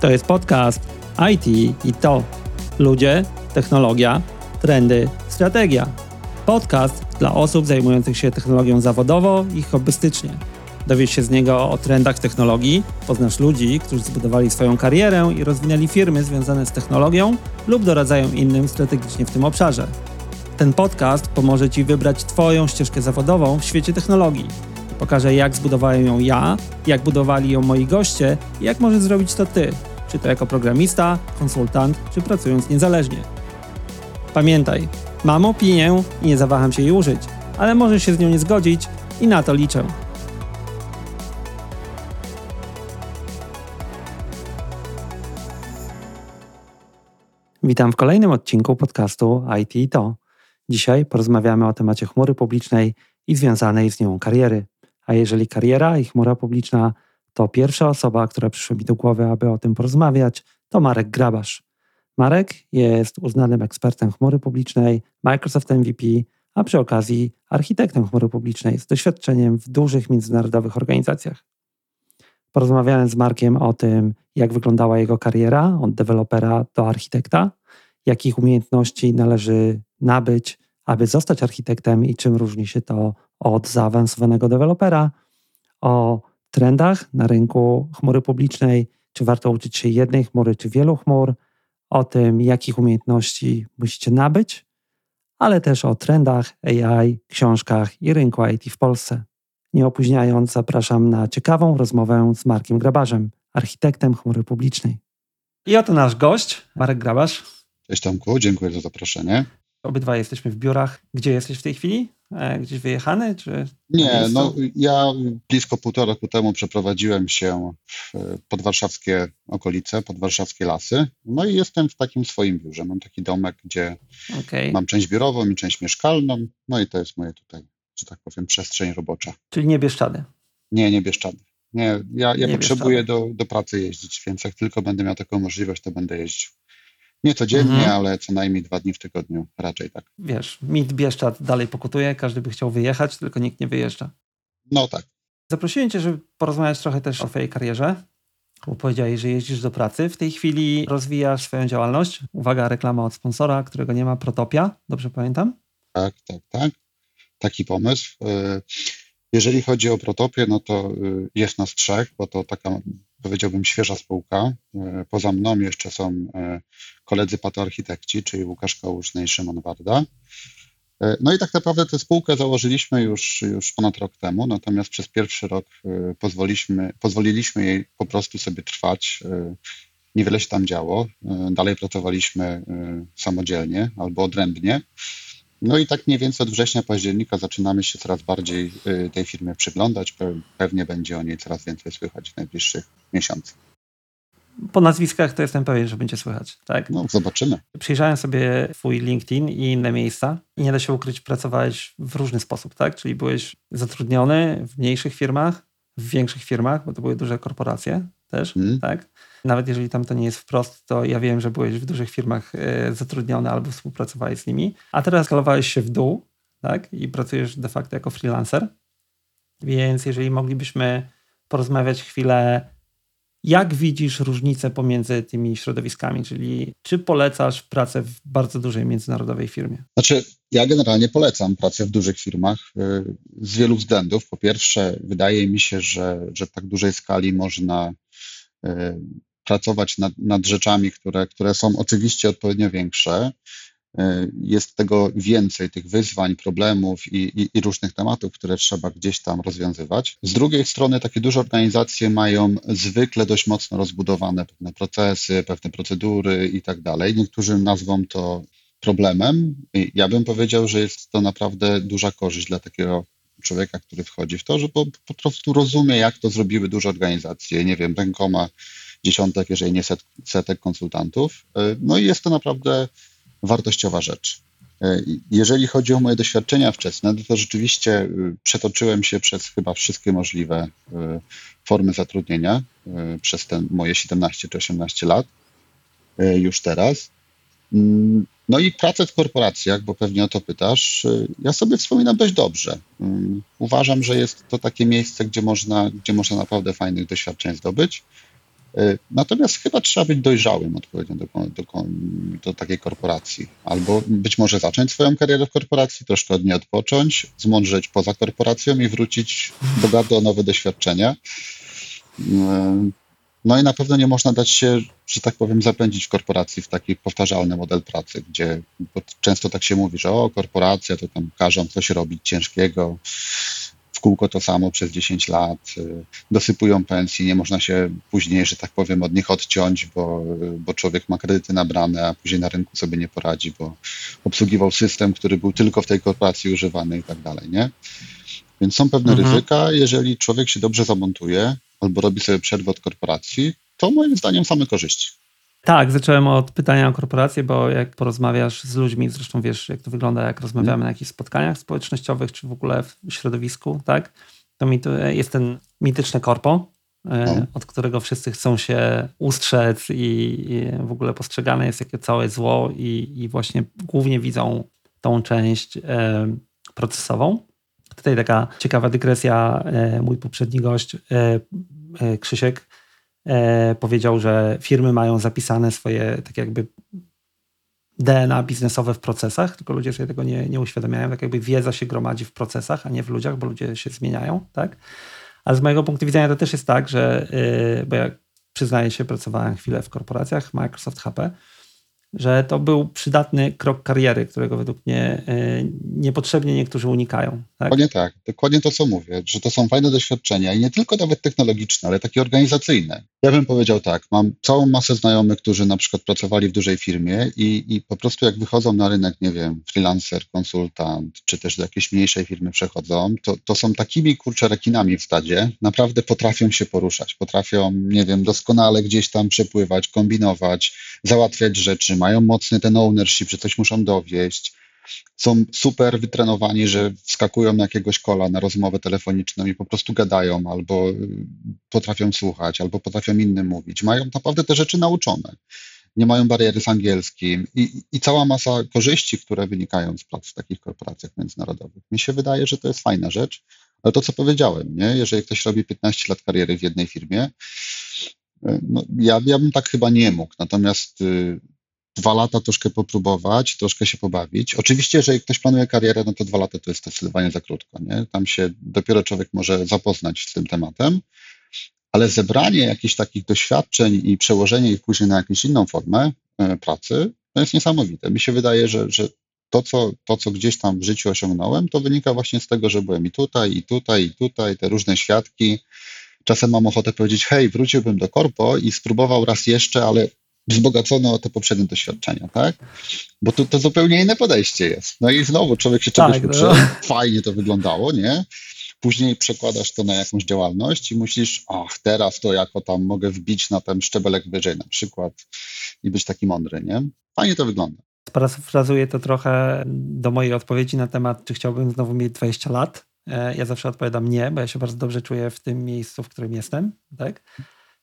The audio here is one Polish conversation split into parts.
To jest podcast IT i to. Ludzie, technologia, trendy, strategia. Podcast dla osób zajmujących się technologią zawodowo i hobbystycznie. Dowiesz się z niego o trendach technologii, poznasz ludzi, którzy zbudowali swoją karierę i rozwinęli firmy związane z technologią lub doradzają innym strategicznie w tym obszarze. Ten podcast pomoże Ci wybrać Twoją ścieżkę zawodową w świecie technologii. Pokażę, jak zbudowałem ją ja, jak budowali ją moi goście i jak możesz zrobić to Ty, czy to jako programista, konsultant, czy pracując niezależnie. Pamiętaj, mam opinię i nie zawaham się jej użyć, ale możesz się z nią nie zgodzić i na to liczę. Witam w kolejnym odcinku podcastu IT i to. Dzisiaj porozmawiamy o temacie chmury publicznej i związanej z nią kariery. A jeżeli kariera i chmura publiczna, to pierwsza osoba, która przyszła mi do głowy, aby o tym porozmawiać, to Marek Grabasz. Marek jest uznanym ekspertem chmury publicznej, Microsoft MVP, a przy okazji architektem chmury publicznej z doświadczeniem w dużych międzynarodowych organizacjach. Porozmawiałem z Markiem o tym, jak wyglądała jego kariera od dewelopera do architekta, jakich umiejętności należy nabyć, aby zostać architektem i czym różni się to od zaawansowanego dewelopera, o trendach na rynku chmury publicznej, czy warto uczyć się jednej chmury, czy wielu chmur, o tym, jakich umiejętności musicie nabyć, ale też o trendach AI, książkach i rynku IT w Polsce. Nie opóźniając, zapraszam na ciekawą rozmowę z Markiem Grabarzem, architektem chmury publicznej. I oto nasz gość, Marek Grabarz. Cześć Tomku, dziękuję za zaproszenie. Obydwa jesteśmy w biurach. Gdzie jesteś w tej chwili? E, gdzieś wyjechany? Czy Nie, no ja blisko półtora roku temu przeprowadziłem się w podwarszawskie okolice, podwarszawskie lasy. No i jestem w takim swoim biurze. Mam taki domek, gdzie okay. mam część biurową i część mieszkalną. No i to jest moje tutaj, że tak powiem, przestrzeń robocza. Czyli nie Bieszczady? Nie, nie Bieszczady. Nie, ja, ja nie potrzebuję do, do pracy jeździć, więc jak tylko będę miał taką możliwość, to będę jeździł. Nie codziennie, mhm. ale co najmniej dwa dni w tygodniu, raczej tak. Wiesz, mit Bieszczad dalej pokutuje, każdy by chciał wyjechać, tylko nikt nie wyjeżdża. No tak. Zaprosiłem cię, żeby porozmawiać trochę też o twojej karierze, bo powiedziałeś, że jeździsz do pracy. W tej chwili rozwijasz swoją działalność. Uwaga, reklama od sponsora, którego nie ma, Protopia, dobrze pamiętam? Tak, tak, tak. Taki pomysł. Y, jeżeli chodzi o Protopię, no to y, jest nas trzech, bo to taka powiedziałbym, świeża spółka. E, poza mną jeszcze są e, koledzy patoarchitekci, czyli Łukasz Kałuszny i Szymon Warda. E, no i tak naprawdę tę spółkę założyliśmy już, już ponad rok temu, natomiast przez pierwszy rok pozwoliliśmy, pozwoliliśmy jej po prostu sobie trwać. Niewiele się tam działo. Dalej pracowaliśmy samodzielnie albo odrębnie. No i tak mniej więcej od września, października zaczynamy się coraz bardziej y, tej firmie przyglądać. Pewnie będzie o niej coraz więcej słychać w najbliższych miesiącach. Po nazwiskach to jestem pewien, że będzie słychać, tak? No, zobaczymy. Przyjrzałem sobie twój LinkedIn i inne miejsca i nie da się ukryć, pracowałeś w różny sposób, tak? Czyli byłeś zatrudniony w mniejszych firmach, w większych firmach, bo to były duże korporacje też, hmm. tak? Nawet jeżeli tam to nie jest wprost, to ja wiem, że byłeś w dużych firmach e, zatrudniony albo współpracowałeś z nimi, a teraz skalowałeś się w dół tak? i pracujesz de facto jako freelancer. Więc jeżeli moglibyśmy porozmawiać chwilę, jak widzisz różnicę pomiędzy tymi środowiskami, czyli czy polecasz pracę w bardzo dużej międzynarodowej firmie? Znaczy, ja generalnie polecam pracę w dużych firmach e, z wielu względów. Po pierwsze, wydaje mi się, że, że w tak dużej skali można e, pracować nad, nad rzeczami, które, które są oczywiście odpowiednio większe. E, jest tego więcej, tych wyzwań, problemów i, i, i, różnych tematów, które trzeba gdzieś tam rozwiązywać. Z drugiej strony, takie duże organizacje mają zwykle dość mocno rozbudowane pewne procesy, pewne procedury i tak dalej. Niektórzy nazwą to problemem. Ja bym powiedział, że jest to naprawdę duża korzyść dla takiego człowieka, który wchodzi w to, że po, po prostu rozumie, jak to zrobiły duże organizacje, nie wiem, rękoma dziesiątek, jeżeli nie set, setek konsultantów. E, no i jest to naprawdę wartościowa rzecz. E, jeżeli chodzi o moje doświadczenia wczesne, to, to rzeczywiście e, przetoczyłem się przez chyba wszystkie możliwe formy zatrudnienia przez te moje 17 czy 18 lat już teraz. Mm, no i pracę w korporacjach, bo pewnie o to pytasz, ja sobie wspominam dość dobrze. Mm, uważam, że jest to takie miejsce, gdzie można, gdzie można naprawdę fajnych doświadczeń zdobyć. E, natomiast chyba trzeba być dojrzałym odpowiednio do, do, do, takiej korporacji. Albo być może zacząć swoją karierę w korporacji, troszkę od niej odpocząć, zmądrzeć poza korporacją i wrócić bogaty o nowe doświadczenia. E, no i na pewno nie można dać się, że tak powiem, zapędzić w korporacji w taki powtarzalny model pracy, gdzie często tak się mówi, że o, korporacja to tam każą coś robić ciężkiego, w kółko to samo przez 10 lat, y, dosypują pensji, nie można się później, że tak powiem, od nich odciąć, bo, bo człowiek ma kredyty nabrane, a później na rynku sobie nie poradzi, bo obsługiwał system, który był tylko w tej korporacji używany i tak dalej, nie? Więc są pewne mhm. ryzyka. Jeżeli człowiek się dobrze zamontuje albo robi sobie przerwę od korporacji, to moim zdaniem same korzyści. Tak, zacząłem od pytania o korporacje, bo jak porozmawiasz z ludźmi, zresztą wiesz, jak to wygląda, jak rozmawiamy na jakichś spotkaniach społecznościowych, czy w ogóle w środowisku, tak? To mi to jest ten mityczny korpo, e, no. od którego wszyscy chcą się ustrzec i, i, w ogóle postrzegane jest jako całe zło i, i właśnie głównie widzą tą część e, procesową. Tutaj taka ciekawa dygresja. E, mój poprzedni gość, e, e, Krzysiek, e, powiedział, że firmy mają zapisane swoje tak jakby DNA biznesowe w procesach, tylko ludzie sobie tego nie, nie uświadamiają, tak jakby wiedza się gromadzi w procesach, a nie w ludziach, bo ludzie się zmieniają, tak? Ale z mojego punktu widzenia to też jest tak, że, yy, bo ja przyznaję się, pracowałem chwilę w korporacjach, Microsoft, HP, że to był przydatny krok kariery, którego według mnie e, niepotrzebnie niektórzy unikają. Tak? Dokładnie tak, dokładnie to, co mówię, że to są fajne doświadczenia i nie tylko nawet technologiczne, ale takie organizacyjne. Ja bym powiedział tak, mam całą masę znajomych, którzy na przykład pracowali w dużej firmie i, i po prostu jak wychodzą na rynek, nie wiem, freelancer, konsultant, czy też do jakiejś mniejszej firmy przechodzą, to, to są takimi kurczę rekinami w stadzie, naprawdę potrafią się poruszać, potrafią, nie wiem, doskonale gdzieś tam przepływać, kombinować, załatwiać rzeczy, mają mocny ten ownership, że coś muszą dowieść, są super wytrenowani, że wskakują na jakiegoś kola na rozmowę telefoniczną i po prostu gadają, albo y, potrafią słuchać, albo potrafią innym mówić. Mają naprawdę te rzeczy nauczone. Nie mają bariery z angielskim i, i cała masa korzyści, które wynikają z pracy w takich korporacjach międzynarodowych. Mi się wydaje, że to jest fajna rzecz, ale to, co powiedziałem, nie? jeżeli ktoś robi 15 lat kariery w jednej firmie, y, no, ja, ja bym tak chyba nie mógł. Natomiast y, dwa lata troszkę popróbować, troszkę się pobawić. Oczywiście, jeżeli ktoś planuje karierę, no to dwa lata to jest zdecydowanie za krótko. Nie? Tam się dopiero człowiek może zapoznać z tym tematem, ale zebranie jakichś takich doświadczeń i przełożenie ich później na jakąś inną formę e, pracy, to jest niesamowite. Mi się wydaje, że, że to, co, to, co gdzieś tam w życiu osiągnąłem, to wynika właśnie z tego, że byłem i tutaj, i tutaj, i tutaj, te różne świadki. Czasem mam ochotę powiedzieć, hej, wróciłbym do korpo i spróbował raz jeszcze, ale wzbogacono o te poprzednie doświadczenia, tak? Bo to, to zupełnie inne podejście jest. No i znowu człowiek się czegoś tak, uczy, no. fajnie to wyglądało, nie? Później przekładasz to na jakąś działalność i myślisz, ach, teraz to jako tam mogę wbić na ten szczebelek wyżej na przykład i być taki mądry, nie? Fajnie to wygląda. Parafrazuję to trochę do mojej odpowiedzi na temat, czy chciałbym znowu mieć 20 lat. E, ja zawsze odpowiadam nie, bo ja się bardzo dobrze czuję w tym miejscu, w którym jestem, tak?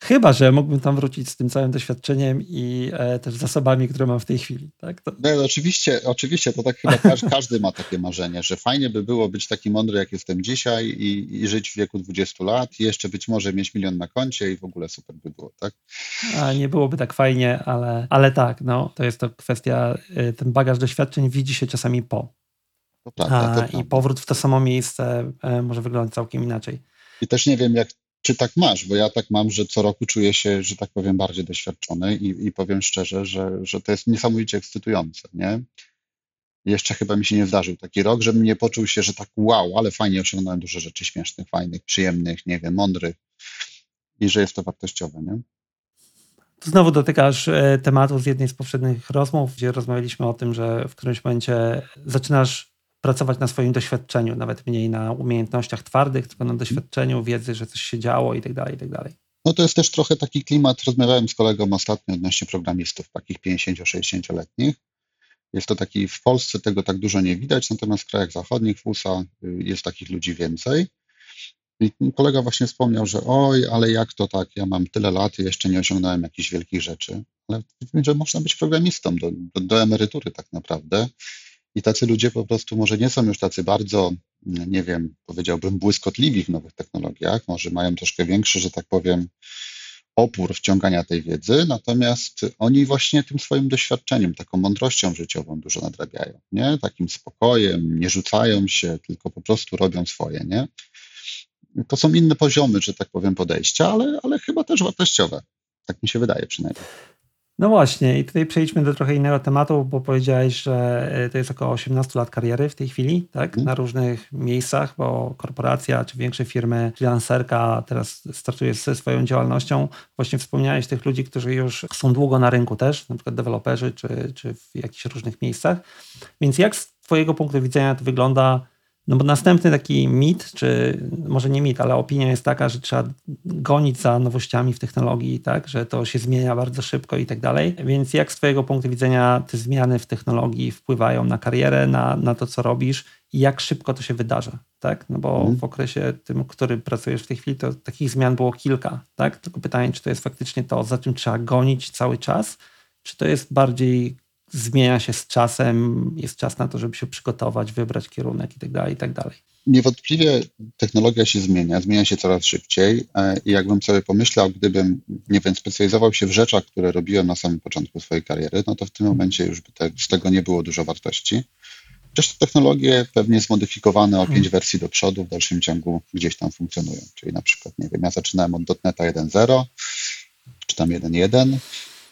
Chyba, że mógłbym tam wrócić z tym całym doświadczeniem i e, też zasobami, które mam w tej chwili. Tak? To... No, oczywiście, oczywiście, to tak chyba każdy, każdy, ma takie marzenie, że fajnie by było być taki mądry, jak jestem dzisiaj i, i, żyć w wieku 20 lat i jeszcze być może mieć milion na koncie i w ogóle super by było, tak? A nie byłoby tak fajnie, ale, ale tak, no, to jest to kwestia, e, ten bagaż doświadczeń widzi się czasami po. To prawda, to prawda. I powrót w to samo miejsce e, może wyglądać całkiem inaczej. I też nie wiem, jak czy tak masz, bo ja tak mam, że co roku czuję się, że tak powiem, bardziej doświadczony i, i powiem szczerze, że, że to jest niesamowicie ekscytujące, nie? Jeszcze chyba mi się nie zdarzył taki rok, żebym nie poczuł się, że tak wow, ale fajnie osiągnąłem dużo rzeczy śmiesznych, fajnych, przyjemnych, nie wiem, mądrych i że jest to wartościowe, nie? Znowu dotykasz e, tematu z jednej z poprzednich rozmów, gdzie rozmawialiśmy o tym, że w którymś momencie zaczynasz pracować na swoim doświadczeniu, nawet mniej na umiejętnościach twardych, tylko na doświadczeniu, wiedzy, że coś się działo i tak dalej, i tak dalej. No to jest też trochę taki klimat, rozmawiałem z kolegą ostatnio odnośnie programistów takich 50-60-letnich. Jest to taki, w Polsce tego tak dużo nie widać, natomiast w krajach zachodnich, w USA y, jest takich ludzi więcej. I kolega właśnie wspomniał, że oj, ale jak to tak, ja mam tyle lat i jeszcze nie osiągnąłem jakichś wielkich rzeczy. Ale że można być programistą do, do, do emerytury tak naprawdę. I tacy ludzie po prostu może nie są już tacy bardzo, nie wiem, powiedziałbym, błyskotliwi w nowych technologiach, może mają troszkę większy, że tak powiem, opór wciągania tej wiedzy, natomiast oni właśnie tym swoim doświadczeniem, taką mądrością życiową dużo nadrabiają, nie? Takim spokojem, nie rzucają się, tylko po prostu robią swoje, nie? To są inne poziomy, że tak powiem, podejścia, ale, ale chyba też wartościowe. Tak mi się wydaje przynajmniej. No właśnie, i tutaj przejdźmy do trochę innego tematu, bo powiedziałeś, że e, to jest około 18 lat kariery w tej chwili, tak? Mm. Na różnych miejscach, bo korporacja czy większe firmy, freelancerka teraz startuje ze swoją działalnością. Właśnie wspomniałeś tych ludzi, którzy już są długo na rynku też, na przykład deweloperzy czy, czy w jakichś różnych miejscach. Więc jak z Twojego punktu widzenia to wygląda? No bo następny taki mit, czy może nie mit, ale opinia jest taka, że trzeba gonić za nowościami w technologii, tak, że to się zmienia bardzo szybko i tak dalej. Więc jak z Twojego punktu widzenia te zmiany w technologii wpływają na karierę, na, na to, co robisz i jak szybko to się wydarza, tak? No bo mm. w okresie tym, który pracujesz w tej chwili, to takich zmian było kilka, tak? Tylko pytanie, czy to jest faktycznie to, za czym trzeba gonić cały czas, czy to jest bardziej zmienia się z czasem, jest czas na to, żeby się przygotować, wybrać kierunek itd. Tak itd. Tak Niewątpliwie technologia się zmienia, zmienia się coraz szybciej e, i jakbym sobie pomyślał, gdybym, nie wiem, specjalizował się w rzeczach, które robiłem na samym początku swojej kariery, no to w tym momencie już by te, z tego nie było dużo wartości. Chociaż te technologie pewnie zmodyfikowane o pięć hmm. wersji do przodu w dalszym ciągu gdzieś tam funkcjonują. Czyli na przykład, nie wiem, ja zaczynałem od .NETA 1.0 czy tam 1.1,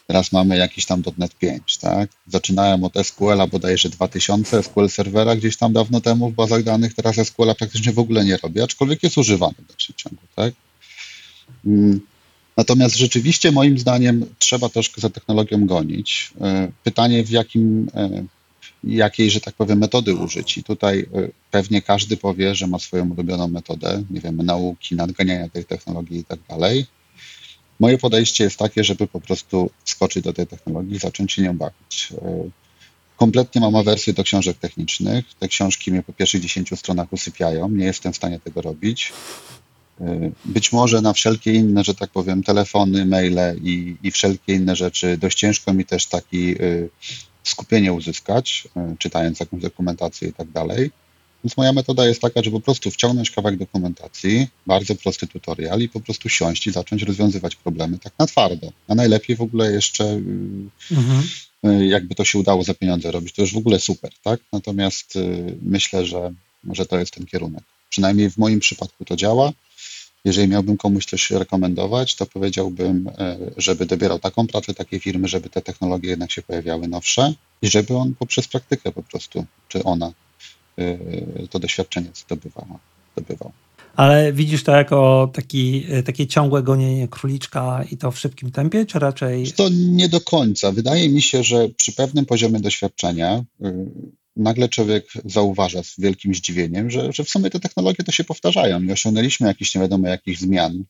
Teraz mamy jakiś tam .NET 5, tak? Zaczynałem od SQL-a bodajże 2000, SQL serwera gdzieś tam dawno temu w bazach danych, teraz SQL-a praktycznie w ogóle nie robię, aczkolwiek jest używany w dalszym ciągu, tak? Mm. Natomiast rzeczywiście moim zdaniem trzeba troszkę za technologią gonić. E, pytanie w jakim, e, jakiej, że tak powiem, metody użyć. I tutaj e, pewnie każdy powie, że ma swoją ulubioną metodę, nie wiem, nauki, nadganiania tej technologii i tak dalej. Moje podejście jest takie, żeby po prostu skoczyć do tej technologii zacząć się nią bawić. E, kompletnie mam awersję do książek technicznych. Te książki mnie po pierwszych 10 stronach usypiają. Nie jestem w stanie tego robić. E, być może na wszelkie inne, że tak powiem, telefony, maile i, i wszelkie inne rzeczy dość ciężko mi też taki e, skupienie uzyskać, czytając jakąś dokumentację i tak dalej. Więc moja metoda jest taka, że po prostu wciągnąć kawałek dokumentacji, bardzo prosty tutorial i po prostu siąść i zacząć rozwiązywać problemy tak na twardo. A najlepiej w ogóle jeszcze mhm. Y, jakby to się udało za pieniądze robić, to już w ogóle super, tak? Natomiast y, myślę, że, że to jest ten kierunek. Przynajmniej w moim przypadku to działa. Jeżeli miałbym komuś coś rekomendować, to powiedziałbym, żeby dobierał taką pracę, takie firmy, żeby te technologie jednak się pojawiały nowsze i żeby on poprzez praktykę po prostu, czy ona to doświadczenie zdobywał. zdobywał. Ale widzisz to jako taki, y, takie ciągłe gonienie króliczka i to w szybkim tempie, czy raczej. To nie do końca. Wydaje mi się, że przy pewnym poziomie doświadczenia y, nagle człowiek zauważa z wielkim zdziwieniem, że, że w sumie te technologie to się powtarzają i osiągnęliśmy jakieś nie wiadomo jakich zmian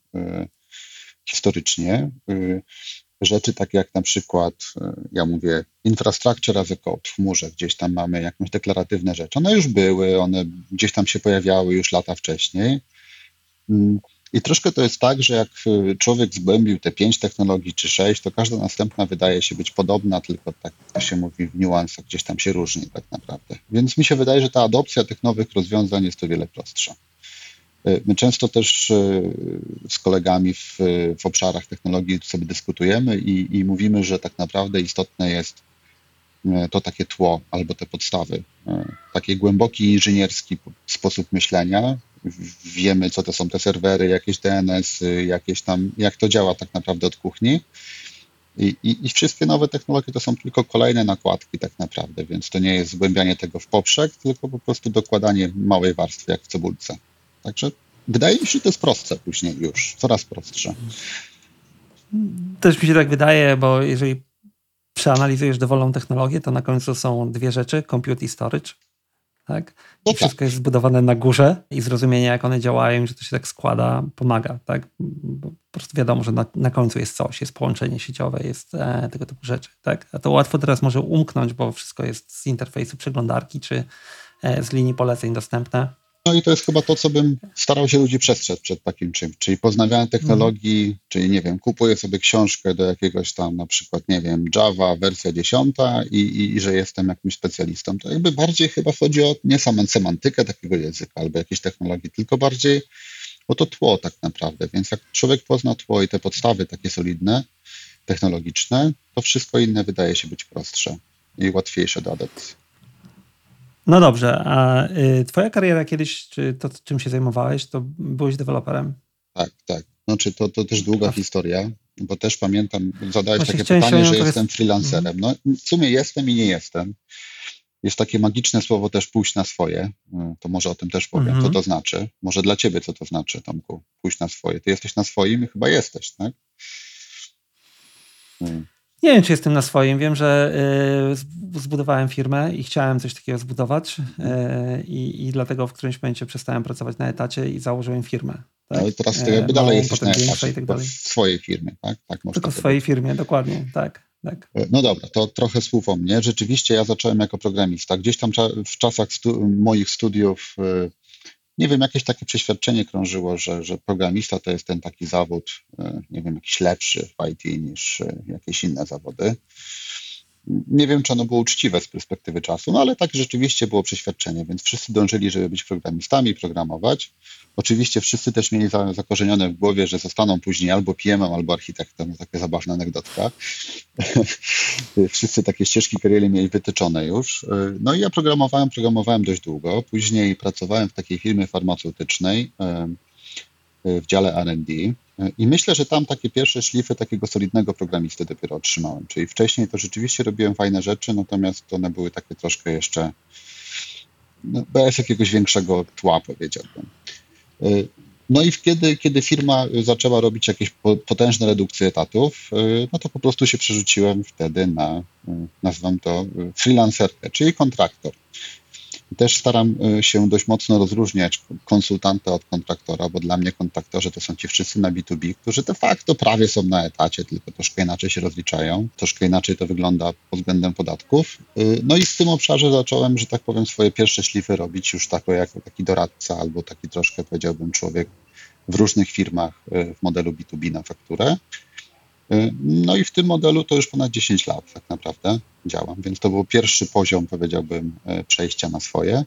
historycznie rzeczy takie jak na przykład, e, ja mówię, infrastructure as a code w chmurze, gdzieś tam mamy jakąś deklaratywne rzeczy. One już były, one gdzieś tam się pojawiały już lata wcześniej. Mm, I troszkę to jest tak, że jak e, człowiek zgłębił te pięć technologii czy sześć, to każda następna wydaje się być podobna, tylko tak to się mówi w niuansach, gdzieś tam się różni tak naprawdę. Więc mi się wydaje, że ta adopcja tych nowych rozwiązań jest o wiele prostsza. My często też e, z kolegami w, w obszarach technologii sobie dyskutujemy i, i mówimy, że tak naprawdę istotne jest e, to takie tło albo te podstawy. E, taki głęboki inżynierski sposób myślenia. Wiemy, co to są te serwery, jakieś DNS, jakieś tam, jak to działa tak naprawdę od kuchni. I, i, I, wszystkie nowe technologie to są tylko kolejne nakładki tak naprawdę, więc to nie jest zgłębianie tego w poprzek, tylko po prostu dokładanie małej warstwy, jak w cebulce. Także wydaje mi się, że to jest prostsze później już, coraz prostsze. Też mi się tak wydaje, bo jeżeli przeanalizujesz dowolną technologię, to na końcu są dwie rzeczy, compute i storage. Tak? I no tak. wszystko jest zbudowane na górze i zrozumienie, jak one działają, że to się tak składa, pomaga. Tak? Bo po prostu wiadomo, że na, na końcu jest coś, jest połączenie sieciowe, jest e, tego typu rzeczy. Tak? A to łatwo teraz może umknąć, bo wszystko jest z interfejsu przeglądarki czy e, z linii poleceń dostępne. No i to jest chyba to, co bym starał się ludzi przestrzec przed takim czymś, czyli poznawianie technologii, mm. czyli nie wiem, kupuję sobie książkę do jakiegoś tam na przykład, nie wiem, Java wersja dziesiąta i, i, i że jestem jakimś specjalistą. To jakby bardziej chyba chodzi o nie samą semantykę takiego języka albo jakiejś technologii, tylko bardziej bo to tło tak naprawdę. Więc jak człowiek pozna tło i te podstawy takie solidne, technologiczne, to wszystko inne wydaje się być prostsze i łatwiejsze do adopcji. No dobrze, a y, twoja kariera kiedyś, czy to czym się zajmowałeś, to byłeś deweloperem? Tak, tak. Znaczy to, to też długa historia, bo też pamiętam, zadałeś Właśnie takie pytanie, że jestem freelancerem. Mhm. No w sumie jestem i nie jestem. Jest takie magiczne słowo też pójść na swoje. Y, to może o tym też powiem, mhm. co to znaczy. Może dla ciebie co to znaczy, Tomku, pójść na swoje. Ty jesteś na swoim i chyba jesteś, tak? Hmm. Nie wiem, czy jestem na swoim. Wiem, że y, zbudowałem firmę i chciałem coś takiego zbudować y, i, i dlatego w którymś momencie przestałem pracować na etacie i założyłem firmę. Tak? Ale teraz ty jakby dalej jesteś na etacie, tak dalej. w swojej firmie, tak? tak Tylko w swojej firmie, dokładnie, tak. Tak. E, no dobra, to trochę słów o mnie. Rzeczywiście ja zacząłem jako programista. Gdzieś tam w czasach stu moich studiów nie wiem, jakieś takie przeświadczenie krążyło, że, że programista to jest ten taki zawód, e, nie wiem, jakiś lepszy w IT niż e, jakieś inne zawody. Nie wiem, czy ono było uczciwe z perspektywy czasu, no ale tak rzeczywiście było przeświadczenie, więc wszyscy dążyli, żeby być programistami, programować. Oczywiście wszyscy też mieli zakorzenione w głowie, że zostaną później albo PM-em, albo architektem. Taka zabawna anegdotka. wszyscy takie ścieżki kariery mieli wytyczone już. No i ja programowałem, programowałem dość długo. Później pracowałem w takiej firmie farmaceutycznej w dziale R&D i myślę, że tam takie pierwsze szlify takiego solidnego programisty dopiero otrzymałem. Czyli wcześniej to rzeczywiście robiłem fajne rzeczy, natomiast one były takie troszkę jeszcze no, bez jakiegoś większego tła, powiedziałbym. Y, no i kiedy, kiedy firma zaczęła robić jakieś potężne redukcje etatów, y, no to po prostu się przerzuciłem wtedy na, y, nazywam to, freelancerkę, czyli kontraktor. Też staram y, się dość mocno rozróżniać konsultanta od kontraktora, bo dla mnie kontraktorzy to są ci wszyscy na B2B, którzy de facto prawie są na etacie, tylko troszkę inaczej się rozliczają, troszkę inaczej to wygląda pod względem podatków. Y, no i w tym obszarze zacząłem, że tak powiem, swoje pierwsze szlify robić już jako taki doradca albo taki troszkę, powiedziałbym, człowiek w różnych firmach y, w modelu B2B na fakturę. No i w tym modelu to już ponad 10 lat tak naprawdę działam, więc to był pierwszy poziom, powiedziałbym, e, przejścia na swoje.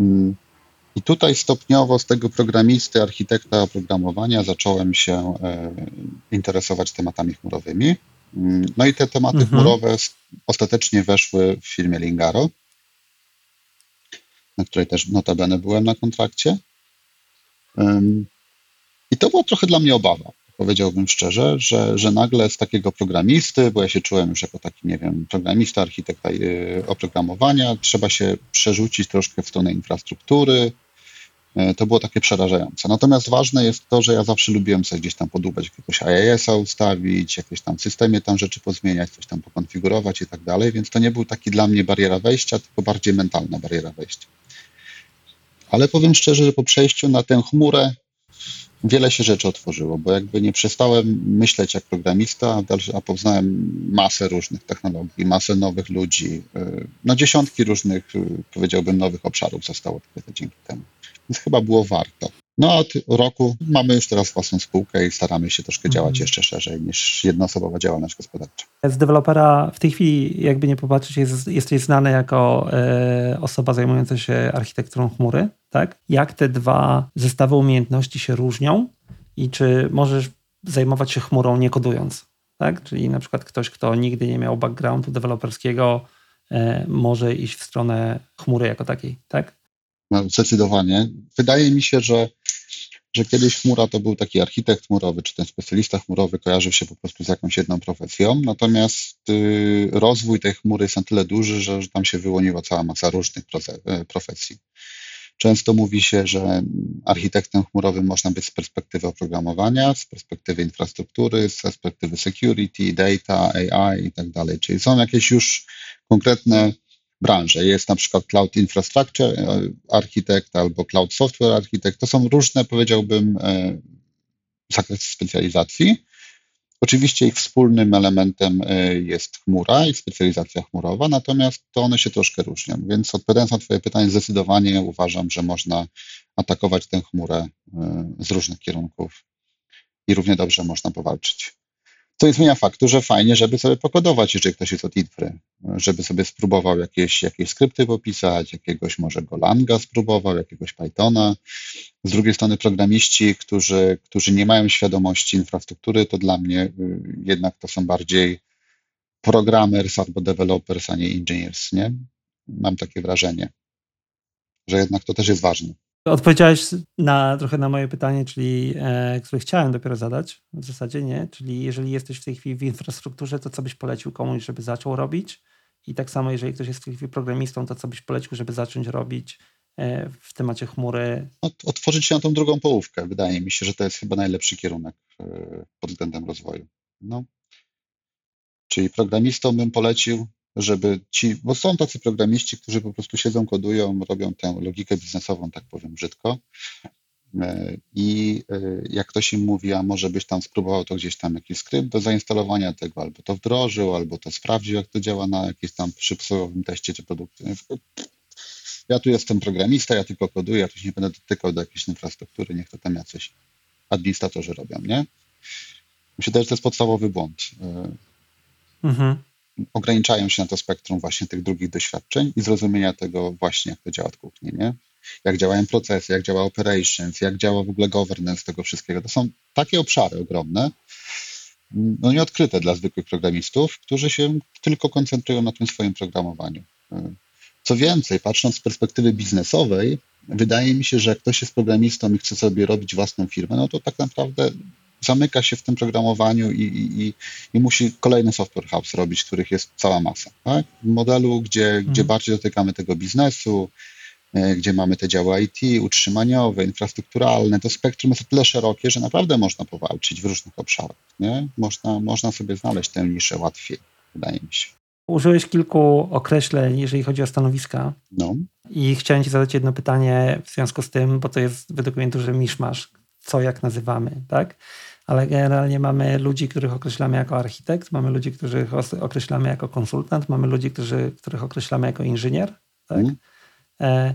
Mm. I tutaj stopniowo z tego programisty, architekta oprogramowania zacząłem się interesować tematami chmurowymi. No i te tematy mhm. chmurowe ostatecznie weszły w firmie Lingaro, na której też notabene byłem na kontrakcie. I to była trochę dla mnie obawa, powiedziałbym szczerze, że, że nagle z takiego programisty, bo ja się czułem już jako taki, nie wiem, programista, architekta y, oprogramowania, trzeba się przerzucić troszkę w stronę infrastruktury. Y, to było takie przerażające. Natomiast ważne jest to, że ja zawsze lubiłem sobie gdzieś tam podłubać jakiegoś IIS-a ustawić, jakieś tam systemie tam rzeczy pozmieniać, coś tam pokonfigurować i tak dalej, więc to nie był taki dla mnie bariera wejścia, tylko bardziej mentalna bariera wejścia. Ale powiem szczerze, że po przejściu na tę chmurę wiele się rzeczy otworzyło, bo jakby nie przestałem myśleć jak programista, a poznałem masę różnych technologii, masę nowych ludzi, y, no dziesiątki różnych, y, powiedziałbym, nowych obszarów zostało odkryte dzięki temu. Więc chyba było warto. No od roku mamy już teraz własną spółkę i staramy się troszkę działać mhm. jeszcze szerzej niż jednoosobowa działalność gospodarcza. Z dewelopera w tej chwili, jakby nie popatrzeć, jest, jesteś znany jako e, osoba zajmująca się architekturą chmury, tak? Jak te dwa zestawy umiejętności się różnią i czy możesz zajmować się chmurą nie kodując, tak? Czyli na przykład ktoś, kto nigdy nie miał backgroundu deweloperskiego, e, może iść w stronę chmury jako takiej, tak? No, zdecydowanie. Wydaje mi się, że, że kiedyś chmura to był taki architekt chmurowy, czy ten specjalista chmurowy kojarzył się po prostu z jakąś jedną profesją, natomiast y, rozwój tej chmury jest na tyle duży, że, że tam się wyłoniła cała masa różnych e, profesji. Często mówi się, że architektem chmurowym można być z perspektywy oprogramowania, z perspektywy infrastruktury, z perspektywy security, data, AI i tak dalej. Czyli są jakieś już konkretne branże. Jest na przykład Cloud Infrastructure e, Architect albo Cloud Software Architect. To są różne, powiedziałbym, e, zakresy specjalizacji. Oczywiście ich wspólnym elementem e, jest chmura i specjalizacja chmurowa, natomiast to one się troszkę różnią. Więc odpowiadając na Twoje pytanie, zdecydowanie uważam, że można atakować tę chmurę z różnych kierunków i równie dobrze można powalczyć. To nie zmienia faktu, że fajnie, żeby sobie pokodować, jeżeli ktoś jest od infry, żeby sobie spróbował jakieś, jakieś skrypty popisać, jakiegoś może Golanga spróbował, jakiegoś Pythona. Z drugiej strony programiści, którzy, którzy nie mają świadomości infrastruktury, to dla mnie y, jednak to są bardziej programmers albo developers, a nie engineers, nie? Mam takie wrażenie, że jednak to też jest ważne. Odpowiedziałeś na, trochę na moje pytanie, czyli e, które chciałem dopiero zadać, w zasadzie nie, czyli jeżeli jesteś w tej chwili w infrastrukturze, to co byś polecił komuś, żeby zaczął robić? I tak samo, jeżeli ktoś jest w tej chwili programistą, to co byś polecił, żeby zacząć robić e, w temacie chmury? Otworzyć się na tą drugą połówkę. Wydaje mi się, że to jest chyba najlepszy kierunek e, pod względem rozwoju. No. Czyli programistom bym polecił żeby ci, bo są tacy programiści, którzy po prostu siedzą, kodują, robią tę logikę biznesową, tak powiem brzydko. E, I e, jak ktoś im mówi, a może byś tam spróbował to gdzieś tam jakiś skrypt do zainstalowania tego, albo to wdrożył, albo to sprawdził, jak to działa na jakimś tam przysłowiowym teście czy produkcie. Ja tu jestem programista, ja tylko koduję, ja tu się nie będę dotykał do jakiejś infrastruktury, niech to tam jacyś administratorzy robią, nie? Myślę, że to jest podstawowy błąd. E, mhm ograniczają się na to spektrum właśnie tych drugich doświadczeń i zrozumienia tego właśnie, jak to działa w kuchni, nie? Jak działają procesy, jak działa operations, jak działa w ogóle governance tego wszystkiego. To są takie obszary ogromne, no nieodkryte dla zwykłych programistów, którzy się tylko koncentrują na tym swoim programowaniu. Co więcej, patrząc z perspektywy biznesowej, wydaje mi się, że jak ktoś jest programistą i chce sobie robić własną firmę, no to tak naprawdę zamyka się w tym programowaniu i, i, i musi kolejny software house robić, których jest cała masa. Tak? W modelu, gdzie, mhm. gdzie bardziej dotykamy tego biznesu, e, gdzie mamy te działy IT, utrzymaniowe, infrastrukturalne, to spektrum jest o tyle szerokie, że naprawdę można powalczyć w różnych obszarach. Nie? Można, można sobie znaleźć tę niszę łatwiej, wydaje mi się. Użyłeś kilku określeń, jeżeli chodzi o stanowiska. No. I chciałem Ci zadać jedno pytanie w związku z tym, bo to jest według mnie duży miszmasz, co jak nazywamy, tak? Ale generalnie mamy ludzi, których określamy jako architekt, mamy ludzi, których określamy jako konsultant, mamy ludzi, którzy, których określamy jako inżynier. Tak? Mm. E,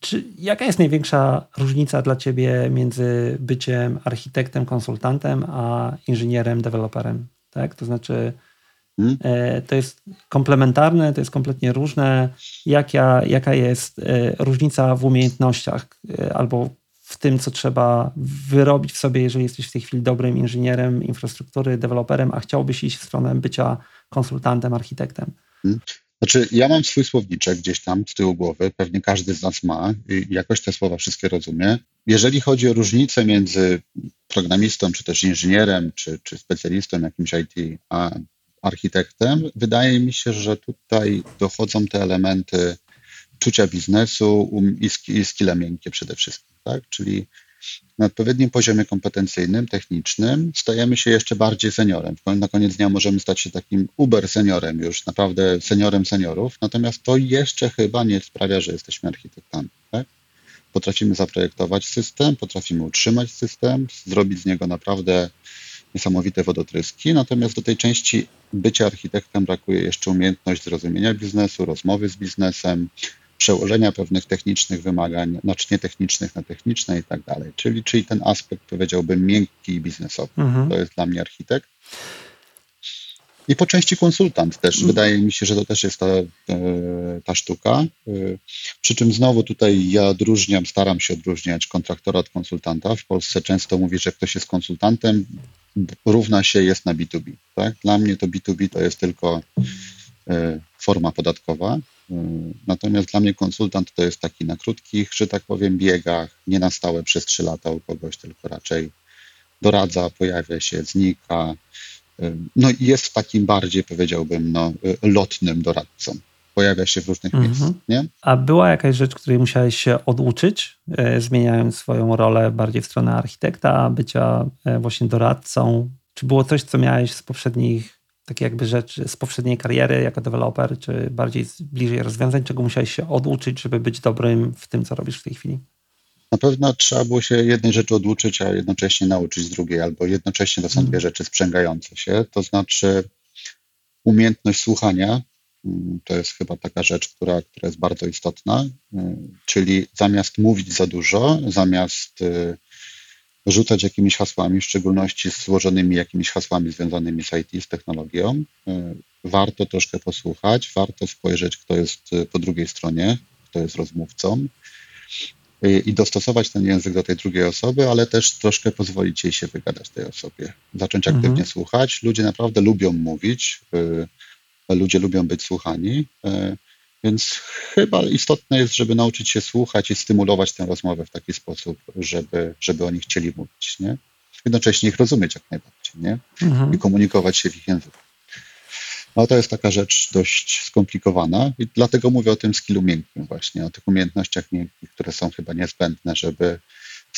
czy, jaka jest największa różnica dla ciebie między byciem architektem, konsultantem, a inżynierem, deweloperem? Tak? To znaczy, mm. e, to jest komplementarne, to jest kompletnie różne. Jaka, jaka jest e, różnica w umiejętnościach e, albo w tym, co trzeba wyrobić w sobie, jeżeli jesteś w tej chwili dobrym inżynierem infrastruktury, deweloperem, a chciałbyś iść w stronę bycia konsultantem, architektem? Hmm. Znaczy, ja mam swój słowniczek gdzieś tam z tyłu głowy, pewnie każdy z nas ma i jakoś te słowa wszystkie rozumie. Jeżeli chodzi o różnicę między programistą, czy też inżynierem, czy, czy specjalistą jakimś IT, a architektem, wydaje mi się, że tutaj dochodzą te elementy czucia biznesu um, i, i skille miękkie przede wszystkim, tak? Czyli na odpowiednim poziomie kompetencyjnym, technicznym stajemy się jeszcze bardziej seniorem. Na koniec dnia możemy stać się takim uber seniorem, już naprawdę seniorem seniorów, natomiast to jeszcze chyba nie sprawia, że jesteśmy architektami. Tak? Potrafimy zaprojektować system, potrafimy utrzymać system, zrobić z niego naprawdę niesamowite wodotryski, natomiast do tej części bycia architektem brakuje jeszcze umiejętność zrozumienia biznesu, rozmowy z biznesem, przełożenia pewnych technicznych wymagań, znaczy nie technicznych na techniczne i tak dalej. Czyli, czyli ten aspekt powiedziałbym miękki i biznesowy. Mhm. To jest dla mnie architekt. I po części konsultant też. Mhm. Wydaje mi się, że to też jest ta, e, ta sztuka. E, przy czym znowu tutaj ja odróżniam, staram się odróżniać kontraktora od konsultanta. W Polsce często mówi, że ktoś jest konsultantem, równa się jest na B2B. Tak? Dla mnie to B2B to jest tylko e, forma podatkowa, natomiast dla mnie konsultant to jest taki na krótkich, że tak powiem, biegach, nie na stałe przez trzy lata u kogoś, tylko raczej doradza, pojawia się, znika. No i jest takim bardziej, powiedziałbym, no, lotnym doradcą. Pojawia się w różnych mhm. miejscach. Nie? A była jakaś rzecz, której musiałeś się oduczyć, e, zmieniając swoją rolę bardziej w stronę architekta, bycia e, właśnie doradcą? Czy było coś, co miałeś z poprzednich takie jakby rzeczy z poprzedniej kariery jako deweloper, czy bardziej bliżej rozwiązań, czego musiałeś się oduczyć, żeby być dobrym w tym, co robisz w tej chwili? Na pewno trzeba było się jednej rzeczy oduczyć, a jednocześnie nauczyć z drugiej, albo jednocześnie to są dwie mhm. rzeczy sprzęgające się. To znaczy umiejętność słuchania, mm, to jest chyba taka rzecz, która, która jest bardzo istotna, y, czyli zamiast mówić za dużo, zamiast y, rzucać jakimiś hasłami, w szczególności złożonymi jakimiś hasłami związanymi z IT, z technologią. Warto troszkę posłuchać, warto spojrzeć, kto jest po drugiej stronie, kto jest rozmówcą i dostosować ten język do tej drugiej osoby, ale też troszkę pozwolić jej się wygadać tej osobie. Zacząć aktywnie mhm. słuchać. Ludzie naprawdę lubią mówić, ludzie lubią być słuchani, więc chyba istotne jest, żeby nauczyć się słuchać i stymulować tę rozmowę w taki sposób, żeby, żeby oni chcieli mówić, nie? Jednocześnie ich rozumieć jak najbardziej, nie? Mhm. I komunikować się w ich języku. No to jest taka rzecz dość skomplikowana i dlatego mówię o tym skillu miękkim właśnie, o tych umiejętnościach miękkich, które są chyba niezbędne, żeby